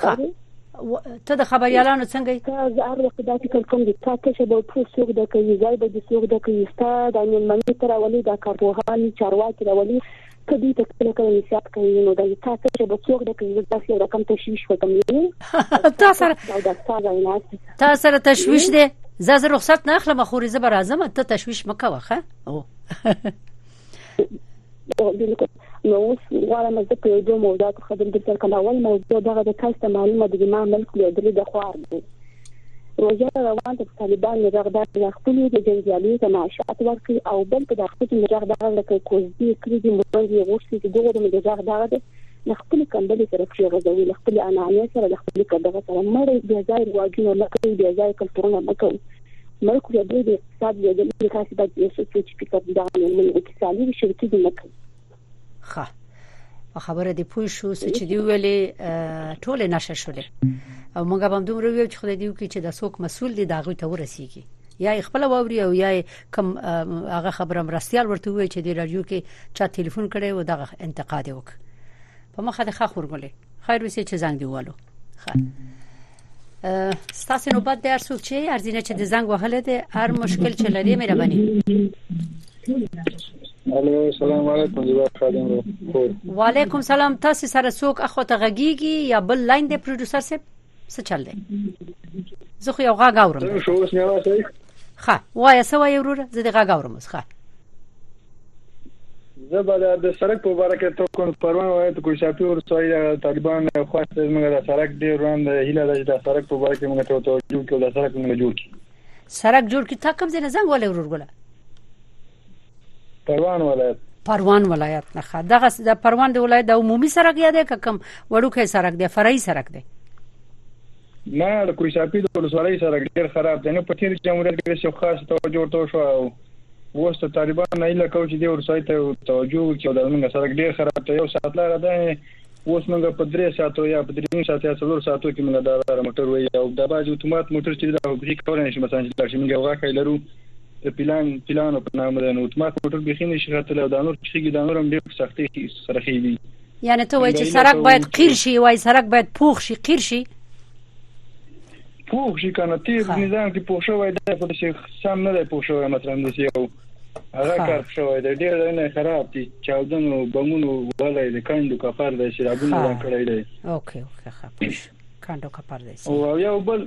ښه ته د خبريالانو څنګه یې ته زار وخت دا ټیکل کوم دي تا ته شبو ټول سوق د کوي ځای به د سوق د کوي ستا د نیل منی تر اولی دا کارپوهان چارواکي راولي ته دې ته کله کله نصيحت کوي نو دا تا ته شبو سوق د کوي دا څه رقم تشويش وکم تا سره تا سره تشويش دي زه رخصت نه اخلم خو زه به راځم ته تشويش مکوه ښه بالکل نو اوس غواړم زه په یو دوه موضوعاتو خبرې درته کوم اول موضوع دغه د تاسو ته معلومه ده چې ما ملک لیدلی د خوار دی روژه روان د طالبان نظر دا د خپل د جنجالي تماشات ورکړي او بل په دغه چې نظر دا لکه کوزي کړی دی موږ یې غوښتي چې دغه د نظر دا ده د خپل کندلې سره کې غځوي د خپل انانې سره د خپل کندغه سره مړ بیا ځای واجونه لکه بیا ځای کلتورونه مکو ملک دې دا د دې لپاره چې باید یو څه سوچ فکر دا ملي اقتصادي شرکت دې نه کوي ښه په خبره دی پوه شو چې دی ویلې ټول نشه شول او موږ به هم دومره ویو چې خدای دی وکړي چې د څوک مسول دی دا غوي ته ورسیږي یا خپل ووري او یا کم هغه خبره مرستيال ورته وی چې دی رادیو کې چا ټلیفون کړي او دغه انتقاد وک په مخه د خخور غلې خیر وسی چې زنګ دیوالو خیر ستاسو نوبت دی هر څوک چې ارزینه چې د زنګ وهل دي هر مشکل چې لري مهرباني الو السلام علیکم جواب خادم وعلیکم السلام تاسو سره څوک اخو ته غږیږي یا بل لاین دی پروډوسر صاحب څه چل دی زه خو یو غږ اورم ښه وایې سوای وروره زه د غږ اورم ښه زه به دا د سرک په باره کې ته کوم پرون وایې ته کوی شاپي ورسوي دا طالبان خوښ دی موږ دا سرک ډیر روان دی هیله ده چې دا سرک په باره کې موږ ته توجه وکړو دا سرک موږ جوړ کړي سرک جوړ کړي تا کوم ځای نه زنګ ولې ورور ګله پروان ولایت پروان ولایت نه دغه د پروان د ولایت د عمومي سرک یاده که کم وړوکی سرک دی فرعي سرک دی نه د کوی شاپي د ولسوالۍ سرک ډیر خراب دی نو په تیر جمهوریت کې څه خاص توجه ورته شو اوس له طالبان نه هیله کوو چې دې ورسای ته توجه وکړي او دا زمونږ سړک ډېر خراب دی یو ساعت لاره ده اوس مونږ په درې ساعتو یا په درې نیم ساعت یا څلور ساعتو کې مونږ دا لاره موټر وایي او دا بعضې اتومات موټر چې دا بیخي کولی نشي مثلا چې لاړ شي مونږ یو غاښی لرو د پیلان پیلانو په نامه دی نو اتومات موټر بیخي نشي ختلی او دا نور چې خېږي دا نور هم ډېر په سختۍ سره خېږي یعنې ته وایي چې سړک باید قیر شي وایي سړک باید پوخ شي قیر شي پوښ شي کنه تیر نظام کې پوښ شوی دا خو د شیخ سم نه دی پوښ شوی مثلا د یو هغه کار شوی دی ډیر نه خراب دي چاودنو بمونو ولای د کندو کفر د شرابونو را کړی دی اوکي اوکي خپش کندو کفر دی او یو بل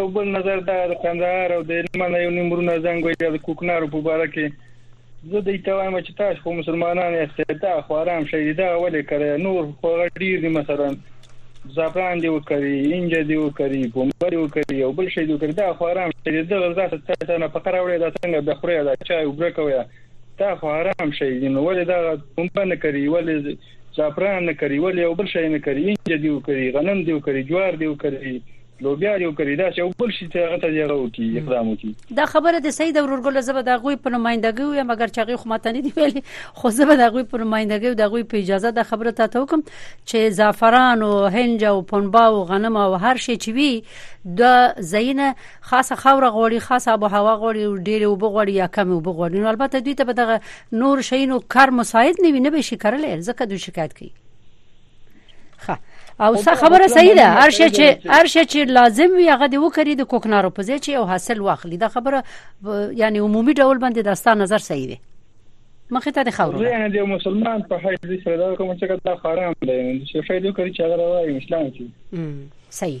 یو بل نظر دا د قندهار او د هلمند یو نیمرونه زنګ وي د کوکنارو په اړه کې زه دوی ته وایم چې تاسو خو مسلمانان یاست دا خو آرام شئ دا ولې کړی نور خو ډیر دي مثلا زعفران دی وکړي انجه دی وکړي بومبه دی وکړي او بل شي دی وکړي دا خو آرام شي دا غزا ته نه فقره وړي دا څنګه د خوري دا چا وګړه کوي دا خو آرام شي نو ولې دا بومبه نه کوي ولې زعفران نه کوي ولې او بل شي نه کوي انجه دی وکړي غنم دی وکړي جوار دی وکړي لوبیا یو کړي دا چې بل شي چې هغه ته یې غو کی اقدام وکړي دا خبره د سید ورورګل زبر د غوي په نمائندګي وي مګر چې غوي خو ماته نه دی ویل خو زبر د غوي په نمائندګي د غوي په اجازه د خبره ته توکم چې زعفران او هنج او پنبا او غنم او هر شي چې وي د زینه خاصه خوره غوړي خاصه ابو هوا غوړي ډېر او بغوړي یا کم او بغوړي نو البته دوی ته به دغه نور شینو کار مساعد نه وي نه به شي کړل ځکه دوی شکایت کوي او څه خبره صحیح ده هر شي چې هر شي چې لازم وي هغه دی وکړي د کوکنارو په ځای چې او حاصل واخلي دا خبره یعنی عمومي ډول باندې داستا نظر صحیح دی مخه ته خبره ده یعنی د مسلمان په حیث دې سره دا کوم چې دا حرام دی چې فائدو کوي چې هغه راوي اسلام کې صحیح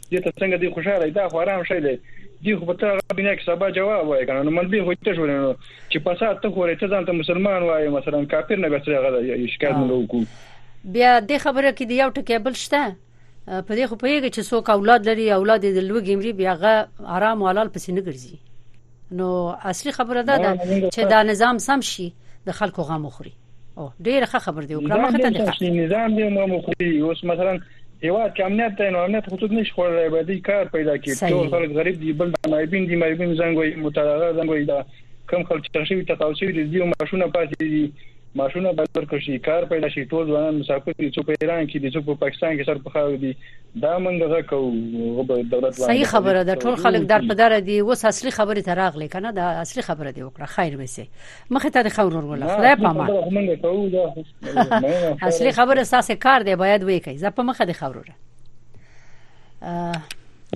دې ته څنګه دی خوشاله دی دا خو آرام شی دی دی خو په تا غا بنا کې سبا جواب وای کنه نو ملبي خو ته شول نو چې پسا ته خو ته ځان ته مسلمان وای مثلا کافر نه بسره غدا شکایت نه وکړو بیا د خبره کې دی یو ټکی بل شته په دې خو پیږي چې څوک اولاد لري اولاد د لوګي مري بیا غا آرام او حلال پسې نه ګرځي نو اصلي خبره دا ده چې دا نظام سم شي د خلکو غم وخوري او ډیره ښه خبر دی وکړه مخه ته دی ښه نظام دی مو مخوري اوس مثلا هیواد کې امنیت دی نو امنیت خو څه نشي خورای به دی کار پیدا کړي ټول خلک غریب دي بل مایبین دي مایبین زنګ وي متعرض زنګ وي دا کم خلک چې شوی تقاوسي دي او ماشونه پاتې دي معاشونه باید ورکړل شي، کار پیدا شي، ټول ځوانان مسافر دي، څوک په ایران کې دي، څوک په پاکستان کې سر په خاورې دي، دا موږ غږ کوو، هغه به دولت باندې صحیح خبره ده، ټول خلک دار په دار دي، اوس اصلي خبرې ته راغلې کنه، دا اصلي خبره دی وکړه، خیر به سي مخه ته خو ورور ولا خدای پامان اصلي خبره ساسه کار دی باید وې کوي زه په مخه دي خوروره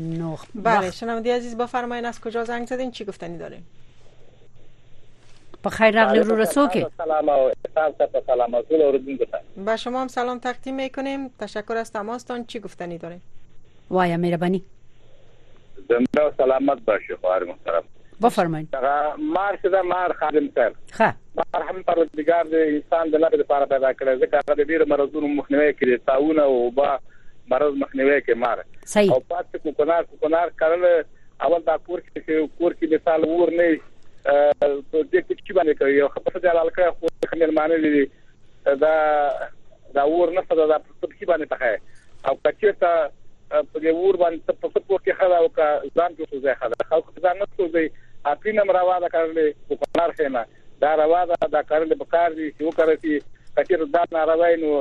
نو بله شنوندی عزیز بفرمایید از کجا زنگ زدین چی گفتنی دارین په خیر راغلی رو رسو که سلام او احسان سر سلام او طول اوردین گفتن با شما هم سلام تقدیم میکنیم تشکر از تماستان چی گفتنی داریم وایا مهربانی زنده و سلامت باشی خواهر محترم بفرمایید مار چې دا مار خادم صاحب ښه مار هم پروردګار د انسان د لپاره لپاره پیدا کړی ځکه هغه د ډیرو مرزونو مخنیوي کوي تاونه او با مرز مخنیوي کوي مار او پات کوکنار کوکنار کړل اول دا کور کې چې کور کې مثال ور نه په دې کوچي باندې کوي یو خبره د حلال کړه خو خمیر معنی لري دا دا ور نه سره دا په کوچي باندې تخه او کچې ته په دې ور باندې په څه پور کې خلا او کا ځان کې څه ځای خلا خلک ځان نه څه ځای اپینم راواله کړلې په قرار خیمه دا روا ده دا کرل پکار دي چې وکرل شي که چېرته دا ناروا وي نو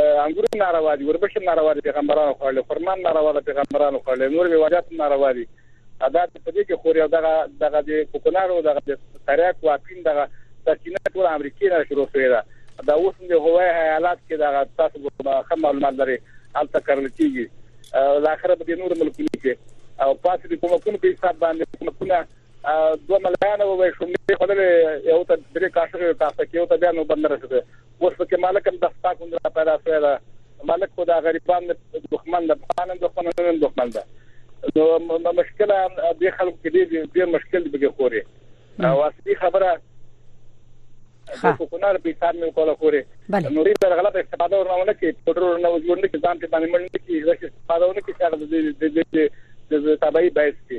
انګور هم ناروا دي وربش هم ناروا دي پیغمبرانو خوړل خرما هم ناروا ده پیغمبرانو خوړل نور میوجات هم ناروا دي دا په دې کې خوري او دغه دغه د کوکنارو دغه د تریاک واپین دغه سرچینه ټول امریکې نه شروع شوې ده دا اوس د هوای حالات کې دا تاسو به خه معلومات لري البته کرل کیږي الاخره به نور ملکونه کې او پاتې د کومکونو په حساب باندې کومکونه دوه ملایان او وې شومې خلل یو ته درې کاشه کاسه کې یو ته بیا نو بندر شوه اوس په کې مالک هم د خپل کوند را پیدا شوی دا مالک خو دا غریبان د دښمن د خان د دښمن نه د دښمن ده نو مشکل د خلکو کې ډېر ډېر مشکل دی بګه خوري او اصلي خبره د کوکنار په حساب مې کوله خوري نو دې سره غلطه استفاده ورنونه کې پټرول نه وجوړ نه کې ځان ته باندې مړ نه کې ځکه استفاده ونه کې چې هغه د د طبيعي بایس کې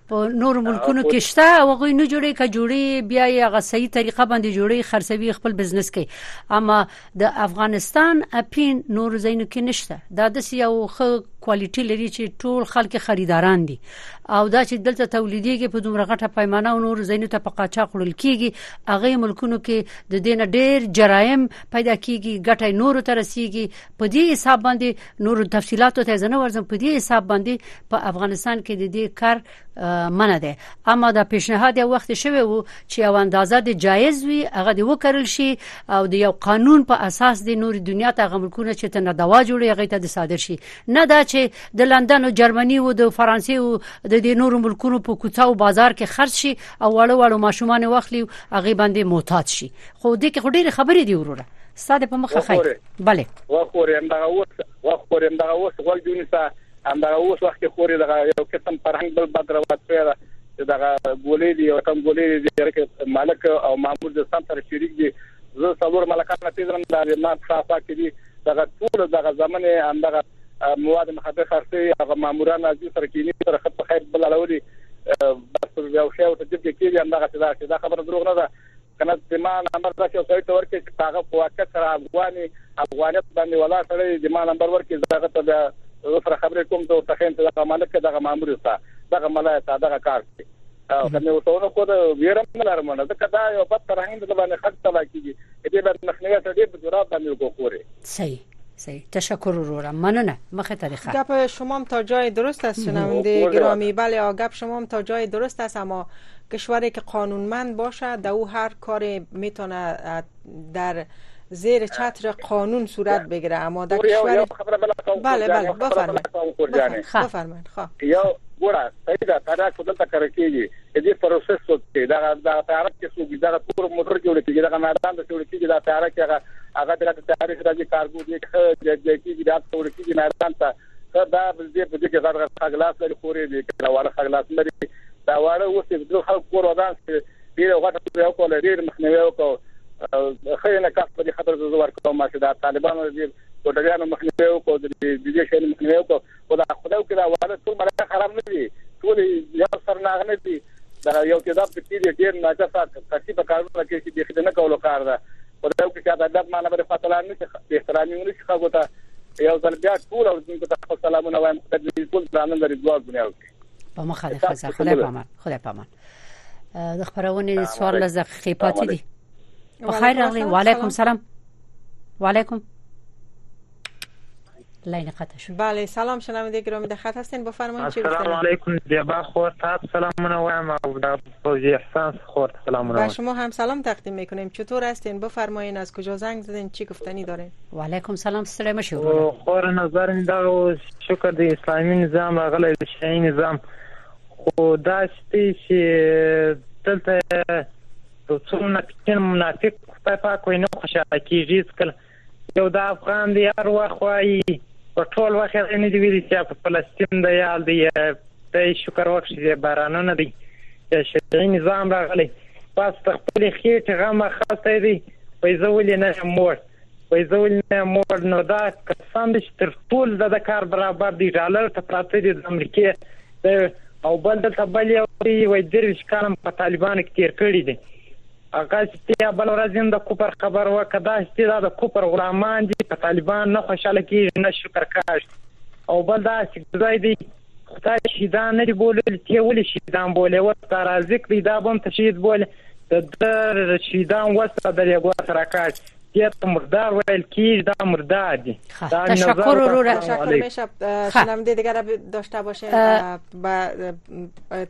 په نور ملکونو کې شته او هغه نه جوړي ک جوړي بیا یې هغه صحیح طریقه باندې جوړي خرڅوي خپل بزنس کوي اما د افغانستان اپین نور زینو کې نشته دا د یو خو کوالټي لري چې ټول خلک خریداران دي او دا چې دلته تولیديږي په دومره غټه پیمانه او نور زینو ته په قاچا خړل کیږي هغه ملکونو کې د دینه ډیر جرایم پیدا کیږي ګټه نور ترسيږي په دې حساب باندې نور تفصيلاتو ته زنه ورزم په دې حساب باندې په افغانستان کې د دې کار منه ده اما دا پیشنهاد یو وخت شوی وو چې یو اندازه د جایز وي هغه د وکړل شي او د یو قانون په اساس د نور دنیا ته غملکونه چې تنه دوا جوړي هغه ته د صادر شي نه دا چې د لندن او جرمني او د فرانسې او د دې نور ملکونو په کوڅه او بازار کې خرڅ شي او وړو وړو ماشومان واخلي هغه باندې محتاج شي خو دې کې ډېر خبرې دی وروره ساده په مخه خیر بله وخوري همدغه اوس وخوري همدغه اوس غول جونی سا همدغه اوس وخت خوري دغه یو قسم فرهنګ بل بد روات پیدا دغه ګولې دی او تم ګولې دی چې مالک او مامور د سم سره شریک دي زه څلور ملکان پیژنم دا د ما خاصه کې دي دغه ټول دغه زمنه همدغه مواد مخدر خرڅي هغه ماموران راځي سره کینی سره خط خیر بل اړولي بس یو شی او ته دې کې دي همدغه څه دا خبره دروغ نه ده کنه زما نمبر داسې یو سړی ته ورکړي چې په هغه په واقع سره افغاني افغانیت باندې ولاړ سړی دی زما نمبر ورکړي زه هغه ته بیا زه سره خبرې کوم ته ورته ښیم چې دغه مالک که دغه مامور ستا دغه ملا ستا دغه کار دی او که مې ورته ونه ښوده ویره نه لرم نه ځکه دا یو بد فرهنګ د باندې خلک تباه کېږي دې باندې مخنیوی ته ډېر په جرات باندې وکړو کورې صحیح صحیح تشکر وروره مننه مخه طریقه گپ شما هم تا جای درست است شنونده گرامی بله گپ شما هم تا جای درست است اما کشوری که قانونمند باشه در او هر کاری میتونه در زیر چتر قانون صورت بگیره اما در کشور بله بله بفرمایید بفرمایید خواه یا ګوره صحیح ده تریاک خو دلته کره کېږي دې پروسس څوک دی دا دا تیار کې څوک دی دا ټول موټر جوړ کیږي دا نادان جوړ کیږي دا تیار کې هغه هغه د تاریخ راځي کارګو دې ښه د کیږي دا جوړ کیږي نادان ته دا دې په دې کې غړ غړ خلاص لري خورې دې کړه وړه خلاص لري دا وړه اوس د خلک کور ودان چې ډیر غټه یو کول ډیر مخنیوي وکړو خیر نه کاف په خبر زو ورکوم چې دا طالبانو دې ګډریانو مخنیوي وکړو د دې شین مخنیوي وکړو خو دا خدای وکړي دا وایرس ټول ملایان حرام نه دي ټول یو سر ناغ نه دي دا یو تیزاب چې پیږي ډیر ناجسه کسي په کارونه کې چې بیخي د نه کولو کار ده خدای وکړي چې دا ادب معنی بلې خوا ته لاړ نه شي بې احترامي ونه شي خلکو ته یو ځل بیا ټول اورېدونکو ته خپل سلامونه وایم خدای دې ټول درانه لري دعا ګنیا وکړي په مخه دې خزه خدای پامان خدای پامان د خبرونه سوال لز دقیقې پاتې دي په خیر راغلی وعلیکم سلام وعلیکم لاین قطع شد بله سلام شنونده گرامی در خط هستین بفرمایید چی السلام علیکم زیبا خور تا سلامونه وایم او در فوزی احسان خور سلامونه به شما هم سلام تقدیم میکنیم چطور هستین بفرمایین از کجا زنگ زدین چی گفتنی دارین و علیکم سلام ستړی مشی خور نظر می دا شکر دی اسلامی نظام راغلی شیعی نظام خو دا شتی چې دلته څومره منافق خدای پاک وي نه خوشاله کیږي یو دا افغان دی هر وخت وایي په ټول وخت یې نه دی ویلي چې په فلسطین دی یا دی دی شکر وکړي چې بارانونه دی چې شرعي نظام راغلی بس د خپلې خېټې غم اخیستی دی وایي زه ولې نه یم موړ وایي زه ولې نه یم موړ نو دا کسان دی چې تر ټول د کار برابر دی ډالر ته پراته دي د امریکې او بل دلته بل یو دی وایي درویشت کاله په طالبانو کې تېر کړي دي هغه سپی یا بله ورځ یم د کفر خبر وه که دا سپی دا د کفر غلامان دی په طالبان نه خوشحاله کیږی نه شکر کاږی او بل دا چی ګزی دی خدای شهیدان نه دی بوللی ته ولی شهیدان بولی وس دا رازق دی دا به هم ته شهید بولی د ده شهیدان وس دا د لیګوا سره کاږی زیات مردار ویل کیږي دا مردار دي خب. دا تشکر وروره تشکر میشه خب. شنونده دیگر داشته باشه با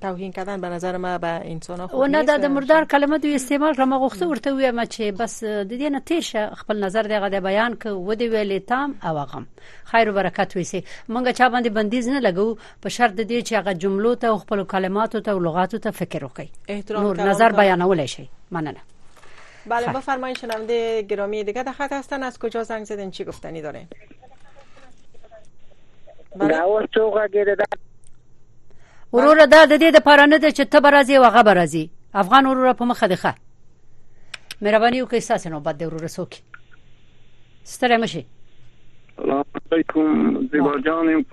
توهین کردن به نظر ما به انسان ها و نه د مردار کلمه دوی استعمال کړم غوښته ورته ویم چې بس د دې نه تیشه خپل نظر دغه د بیان ک و دی ویلې تام او غم خیر و برکت وسی مونږ چا باندې بندیز نه لګو په شرط د دې چې هغه جملو ته خپل کلماتو ته او لغاتو ته فکر وکړي نور نظر بیانول شي مننه بله بفرمایید شنونده گرامی دیگه در خط هستن از کجا زنگ زدن چی گفتنی دارین بله اوس څوک غږیده دا وروره دا د دې د پاره نه ده چې ته برازي او غبر راځي افغان وروره په مخه ده ښه مهرباني وکړئ تاسو نو بد وروره سوکي ستړی مشي سلام علیکم زیبا جان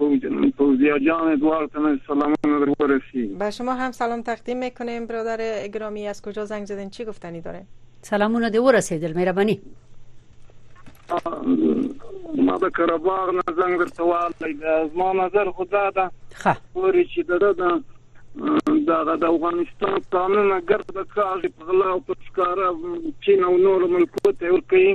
فوزیا جان دوارتن سلامون در ورسی به شما هم سلام تقدیم میکنیم برادر گرامی از کجا زنگ زدین چی گفتنی داره سلامون در ورسیدل مهربانی ما د کرباغ نه زنګ درته والی دا زما نظر خدا ده ښه پورې چې دغه ده دغه د افغانستان قانونه ګرد کاږي په غلا او په ښکاره چین او نور ملکو ته ورکوي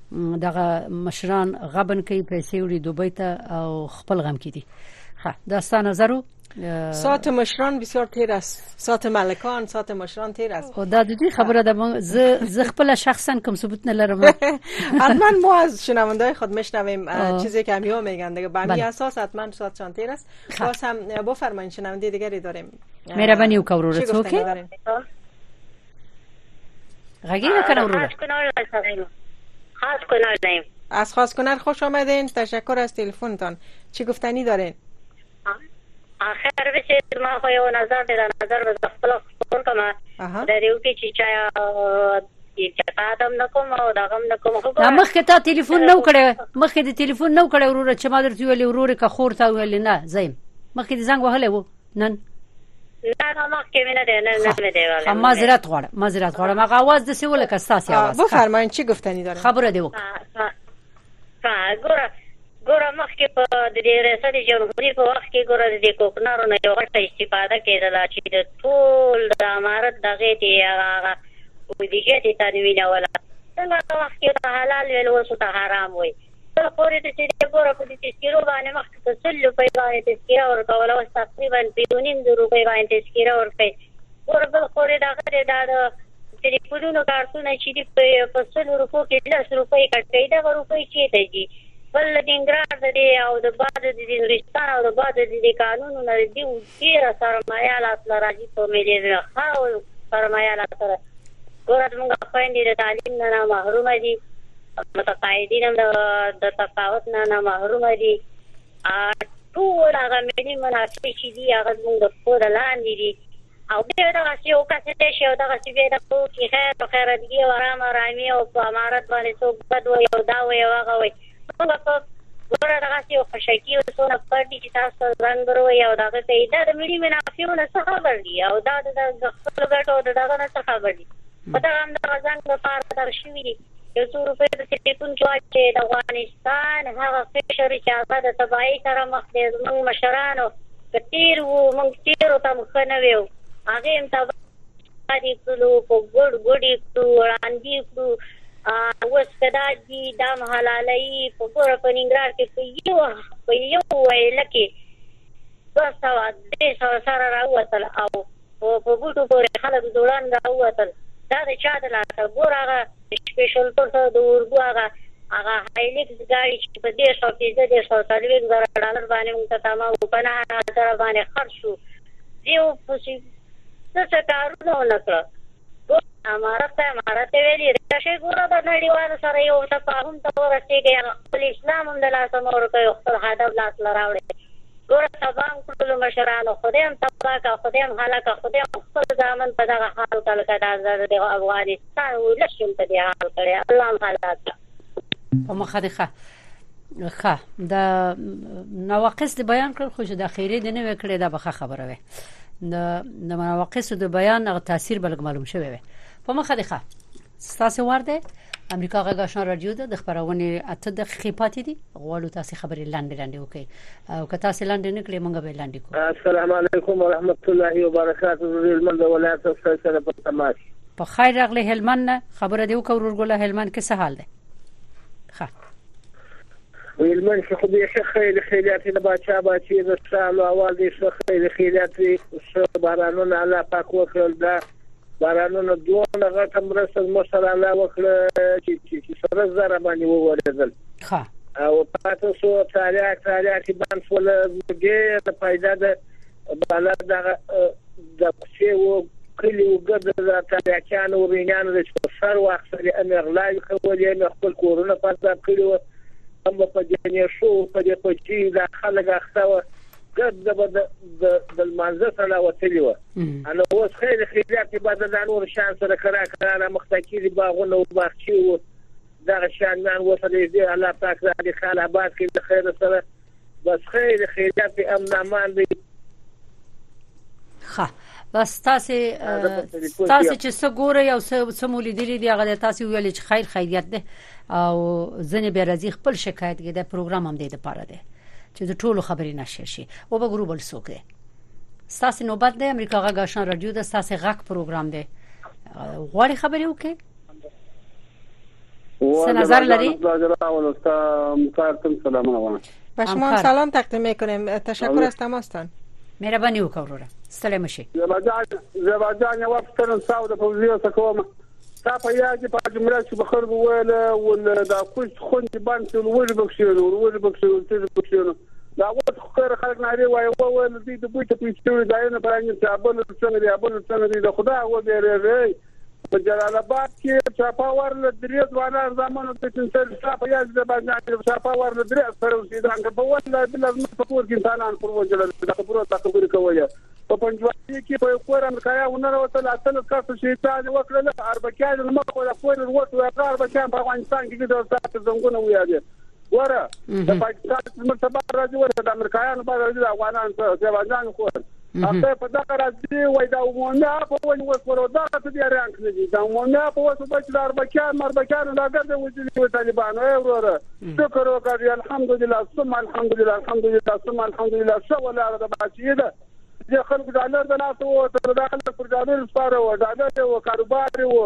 دغه مشران غبن کوي پیسې وړي دوبۍ ته او خپل غم کې دي ها دا ستاسو نظر سات مشران بسیار تیر است سات ملکان سات مشران تیر است خب، دا دوی خبره ده ز ز خپل شخصا کوم ثبوت نه لرم حتما ما از شنوندای خود میشنویم چیزی که همیا میگن دیگه به بله. اساس حتما سات چان تیر است خب. باز هم بفرمایید شنونده دیگری داریم مهربانی وکړئ ورور څوک غږیږه کنه وروره خاص کنار نیم از خاص کنر خوش آمدین تشکر از تلفنتان چی گفتنی دارین آخر بشه ما خو یو نظر دی دا نظر به زه خپل خپور کوم د ریو کې چې چا اعتقادم نکوم او دغم نکوم خو دا مخکې تا ټلیفون نو کړی مخکې د ټلیفون نو کړی وروره چې ما درته ویل وروره که خور تا ویل نه زم مخکې د زنګ وهلی وو نن نه نه مخکې مې نه دی نه نه مې دی ولا معذرت غواړم معذرت غواړم هغه आवाज د څه ولکه ستاسو आवाज بفرمایئ چې گفتنی داره خبره دی وکړه ها ګوره ګوره مخکې په د دې ریاست جمهوریت په وخت کې ګوره د دې کوکنارو نه یو غټه استفاده کېدله چې د ټول د امارت دغې ته هغه بودیجه ته تنوینوله څنګه وخت کې ته حلال ویل اوس ته حرام وي تر پورې د سي ډي پور په دې تذکرو باندې مخکې په سل روپۍ باندې تذکره ورکوله اوس تقریبا په یو نیم زر روپۍ باندې تذکره ورکوي ګوره بل خورې د هغه دی دا د ټلیفونونو کارتونه چې دي په سلو روپو کې لس روپۍ کټ کوي دغه روپۍ چېرته ځي بل د ننګرهار د دې او د بعضو د دې نورستان او د بعضو د دې کانونو نه دي ډېره سرمایه لاس له راځي په ملي زړه ښه او سرمایه لاس سره ګوره زمونږ خویندې د تعلیم نه نه محرومه دي متقاعدین هم د تقاعد نه نه محرومه دي ټول هغه ملي منافع چې دي هغه زموږ د پښو د لاندې دي او بیا دغسې یو کس دی چې او دغسې بیا دغه وکړي خیر او خیرتګي او ارام ارامي او په امارت باندې څوک بد وایي او دا وایي او هغه وایي څومره په ګوره دغسې یو خشکی او څو نفر دي چې تاسو ته ځان بروي او دغه کوي دا د ملي منافعو نه څه خبر دي او دا د خپلو ګټو د دغه نه څه خبر دي په دغه همدغه ځنګ لپاره دغه شوي دي یو څو روپۍ په ټلیفون کې واچوي د افغانستان هغه قشر چې هغه د تباهۍ سره مخ دی زموږ مشرانو که تېر وو موږ تېرو ته هم ښه نه ویو هغې هم تباه ښکار یې کړلو، په ګوډ ګوډ یې کړو، ړاندې یې کړو، اوس که دا دي دا هم حلالوي، په ګوره په ننګرهار کې په یو په یو ویله کې دوه سوه درې سوه سره راووتل او په بوټو پورې خلک ځوړند راووتل، دا د چا د لاسه؟ ګوره هغه سپېشل فورس او د اردو هغه هغه هایلیکس ګاډي چې په دېرش او پنځه دېرش او څلوېښت زره ډالر باندې موږ ته تمه وو، په نهه نهه زره باندې خرڅ شو، دیو پسی څه څه کارونه ونه کړه ګوره امارت ته امارت ته ویلی راشي ګوره به نړیوال سره یو تفاهم ته ورسیږي هغه خپل اسلام هم د لاسه مه ورکوي خپل هدف لاس له راوړي ګوره تباه هم کړلو مشرانو خدای هم تباه که خدای هم هلاکه خدای هم خپل ځامن په دغه حال کړ که دا زړه د افغانستان ولس هم په دې حال کړی الله هم هلاک په مخه دې ښه ښه د نواقص د بیان کړ خو چې د خیره د نه وکړې دا به خبره وي د د نواقص د بیان غو تاثیر بلګ معلوم شوی وي په مخه دې ښه ستاسو ورده امریکا غږ آشنا رادیو ده د خبرونه اته دقیقې پاتې دي غواړو تاسو خبرې لاندې لاندې وکړي او که تاسو لاندې نه کړې مونږ به لاندې کوو السلام علیکم ورحمت الله وبرکاته زه د هلمند ولایت څخه سره په تماس په خیر راغلی هلمند نه خبره دی وکړه ورور ګله هلمند کې څه حال دی ښه ویلمن کې خو به ښه خیل خیلات د باچا باچې د سالو اول دې ښه خیل خیلات ښه بارانونه الله پاک وکړل دا بارانونه دونه غټه مرسته مو سره الله وکړه چې چې سره زره باندې ووریدل ښه او تاسو سو تاریخ تاریخ باندې ول ډېر پیدا ده بالا دغه د کوڅې و کلی و ګرد د تاریاکیان و رینیان د په سر واخلي ام غلاوي کولې ام خپل کورونه په عذاب کړي و ام په جنې شو په دې پچی دا خلک اخته و ګرد د بد د مانزه سره وتلی و انا اوس خیر خیرات بعد د نور شان سره کرا کرا مختکی دی باغونه او باغچی و دغه شان نن وسره دې الله پاک دې خال آباد کړي خیر سره بس خیر خیریت امن امان دی خه بس تاسو تاسو چې څه ګوري او څه مولیدلې دی هغه تاسو ویل چې خیر خیریت ده او ځنې به راځي خپل شکایت کې د پروګرام هم دی د پاره ده چې د ټولو خبرې نشي شي او به ګروبل سوک ده تاسو نوبت ده امریکا غږ آشنا رادیو ده تاسو غږ پروګرام ده غوړي خبرې وکړي سه نظر لري شما سلام تقدیم میکنیم تشکر از تماستان مهرباني وکړه وروره ستړی مشي زبا جان یو پوښتنه تاسو د فوزیو څخه کوم تا په یاد په جمله کې بخر وویل ول دا کوچ خوندې باندې ولور بخښل ولور بخښل تیر بخښل دا اوس خکر خلک ناری وای او ول دې د بوټ په څیر ځایونه پرانګي چې ابل څنګه دی ابل څنګه دی د خدا و بیرېږي په جلال آباد کې شاپا ور له درې ځوانان زامنو ته چې سر شا په یاد د بازار کې شاپا ور له درې سره اوسېدان که په ول له بل زمر په کور کې انسانان پر وجړل د خبرو ته خبرې کولې په پنجوالي کې په کور امریکایا ونره وتل اتل کس شهیدان وکړل اربکیان نو مخ ولا کور وروت ولا اربکیان په افغانستان کې د سات زنګونه ویاده وره د پاکستان مرتبه راځي وره د امریکایانو باندې د افغانانو سره ځوانان خور هغه په دغه راز دی وای دا عمومي په ونی وسورو دا ته بیا رانک نه دي دا عمومي په وسو بچ دار بچان مر بچان دا ګرځي وځي طالبانو ای وروره شکر وکړي الحمدلله ثم الحمدلله الحمدلله ثم الحمدلله شو ولا د باچې ده د خلکو ډالر د لاس وو تر داخله پر ډالر سپاره وو ډالر وو کاروبار وو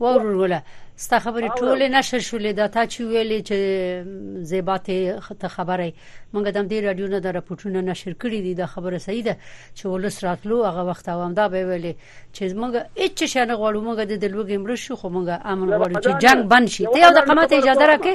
ورور ولا ستا خبرې ټوله نشر شولې دا تا چې ویلې چې زیباته ته خبره مونږ د دې رادیو نه د راپورټونو نشر کړې دي دا خبره صحیح ده چې ولس راتلو هغه وخت او همدا به ویلې چې مونږ هیڅ شي نه غواړو مونږ د دلوګې مړ شو خو مونږ امن غواړو چې جنگ بند شي ته یو د قامت اجازه راکې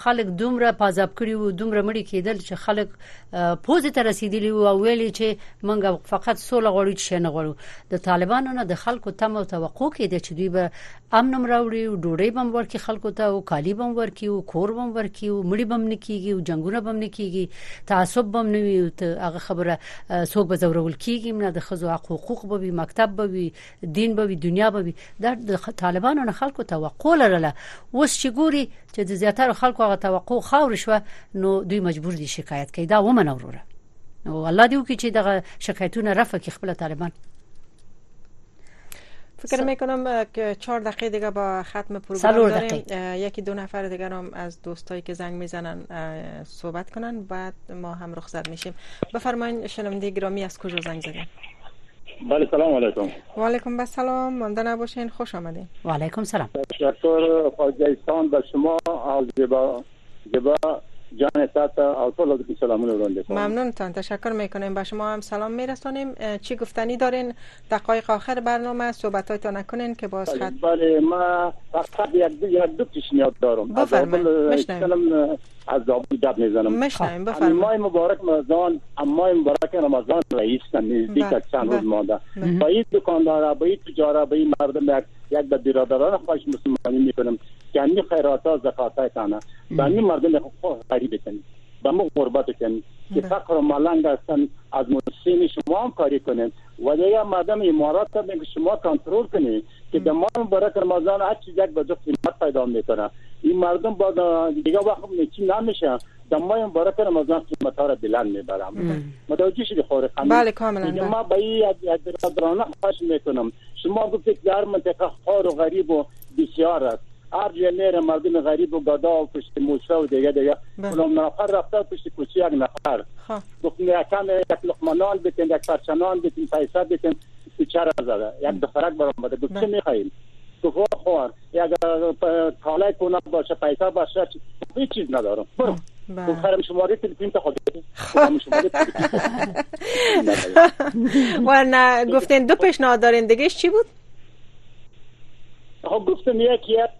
خلک دومره په عذاب کړي وو دومره مړي کېدل چې خلک پوزې ته رسیدلی وو او ویلي چې موږ فقط سوله غواړو چې نه غواړو د طالبانو نه د خلکو تم او توقع کېده چې دوی به امن مراوړي او ډوډۍ بم ورکي خلکو ته او کالی بم ورکي او کور بم ورکي او مړي بم نکېږي او جنگونه بم نکېږي تعصب بم نه وي او هغه خبره څوک به زورول کېږي نه د خزو حقوق به وي مکتب به وي دین به وي دنیا به وي دا د طالبانو نه خلکو توقع لرله اوس چې ګوري چې د زیاتره خلکو هغه توقع خاور شو نو دوی مجبور دي شکایت کوي دا ومنه وروره نو الله دې وکړي چې دغه شکایتونه رفع کړي خپل طالبان فکر میکنم که چهار دقیقه دیگه با ختم پروگرام داریم یکی دو نفر دیگه هم از دوستایی که زنگ میزنن صحبت کنن بعد ما هم رخصت میشیم بفرمایید شنونده گرامی از کجا زنگ زدن بله سلام علیکم و علیکم السلام مانده نباشین خوش آمدین و علیکم سلام تشکر پاکستان به شما او زیبا زیبا جان سات او طول از سلامون وړاندې کوم ممنونتان تشکر میکنیم به شما هم سلام میرسونیم چی گفتنی دارین دقایق آخر برنامه صحبت تا نکنین که باز خط بله ما فقط یک دو یک دو پیشنهاد دارم بفرمایید مشنویم از زابل دپ میزنم میشنویم بفرمایید ماه مبارک رمضان ماه مبارک رمضان رئیس نزدیک بله. چند روز مانده با این دکاندارا با این تجارا با این مردم یک یک به برادران خواهش مسلمانی میکنم که امی خیراتا زکاتا تانه به امی مردم خواه غریب کنید به مو غربت کنید که فقر و ملنگ هستن از مسلم شما هم کاری کنید ولی یا مردم امارات هم شما کنترل کنید که در ما مبارک رمضان هر چیز یک بجا قیمت پیدا میکنه این مردم با دیگه وقت میچی نمیشه در ما مبارک رمضان قیمت ها را بلند میبرم متوجه شدی خور خانم بله کاملا بله. ما به این برادرانه خواهش میکنم شما گفتید که در منطقه خار و غریب و بسیار است هر جای میره مردم غریب و گدا و پشت موشه و دیگه دیگه فلان بله. نفر رفته پشت کوچه یک نفر خب. گفت یک کم یک لقمه نان بتین یک پرچه نان بتین پیسه بتین بیچاره زاده یک دخترک برام بده گفت چه میخواییم گفت وا خوان یک کالای کونه باشه پیسه باشه هیچ چیز ندارم برو بله. خب، خرم شماره تلفن تا خود و نه گفتین دو پیشنهاد دارین دیگه چی بود؟ خب گفتم یک یک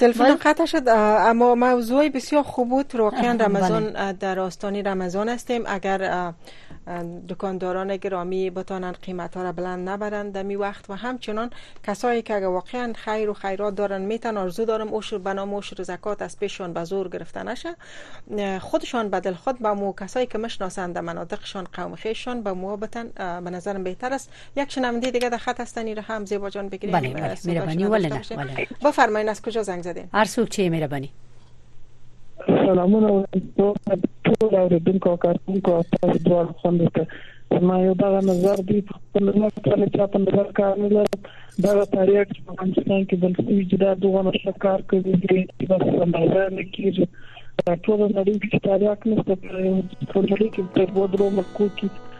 تلفن قطع شد اما موضوع بسیار خوب بود واقعا بله. رمضان در آستانه رمضان هستیم اگر دکانداران گرامی بتانند قیمت ها را بلند نبرند در می وقت و همچنان کسایی که اگر واقعا خیر و خیرات دارن میتن آرزو دارم عشر به نام عشر زکات از پیششان به زور گرفته نشه اه، خودشان بدل خود به مو کسایی که مشناسند در مناطقشان قوم خیششان به مو بتن اه، به نظرم بهتر است یک شنونده دیگه در خط هستن را هم زیبا جان بگیریم بله بله مهربانی ولی نه ولی بفرمایید از کجا زنگ زدین هر سوک چه مهربانی سلامونه ټول اوریدونکو کارکونکو او تاسو دوه خوندې ته ما یو دا نظر دی په خپل نه ټول چا په نظر کار نه لرم دا تاریخ چې په افغانستان کې بل څه چې دا دوه نشه کار کوي چې بس اندازه نه کیږي ټول نړۍ کې تاریخ نشته په ټول نړۍ کې په دوه درو ملکو کې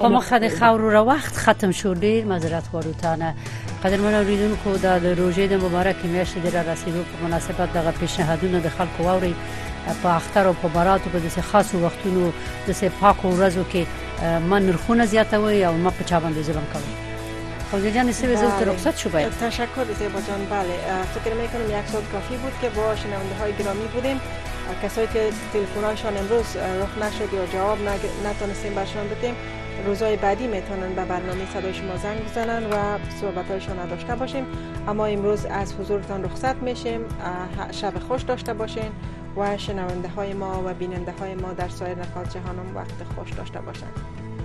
په مخه د خاورو را وخت ختم شو ډیر معذرت غواړو تانه قدرمن اوریدونکو دا د روژې د مبارکې میاشتې د را رسیدو په مناسبت دغه پیشنهادونه د خلکو واوري په اختر او په براتو په داسې خاصو وختونو د سه پاکو ورځو کې من نرخونه زیاتوي او ما په چا باندې ظلم کوي خوزی جان سه به زود رخصت شو باید تشکر زیبا جان بله فکر میکنم یک ساعت کافی بود که با شنونده های گرامی بودیم کسایی که تلفنهایشان امروز رخ نشد یا جواب نتانستیم برشان بتیم روزای بعدی میتونن به برنامه صدای شما زنگ بزنن و صحبتهایشان را داشته باشیم اما امروز از حضورتان رخصت میشیم شب خوش داشته باشین و شنونده های ما و بیننده های ما در سایر نقاط جهان هم وقت خوش داشته باشند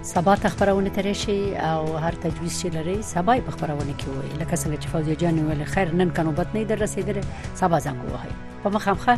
سبا تخبرونه ترې شي او هر تجویز چې لري سبا یې په خبرونه کې وایي لکه څنګه چې فوزي جان ویل خیر نن کنوبت نه در رسیدره سبا زنګ وهي په مخامخه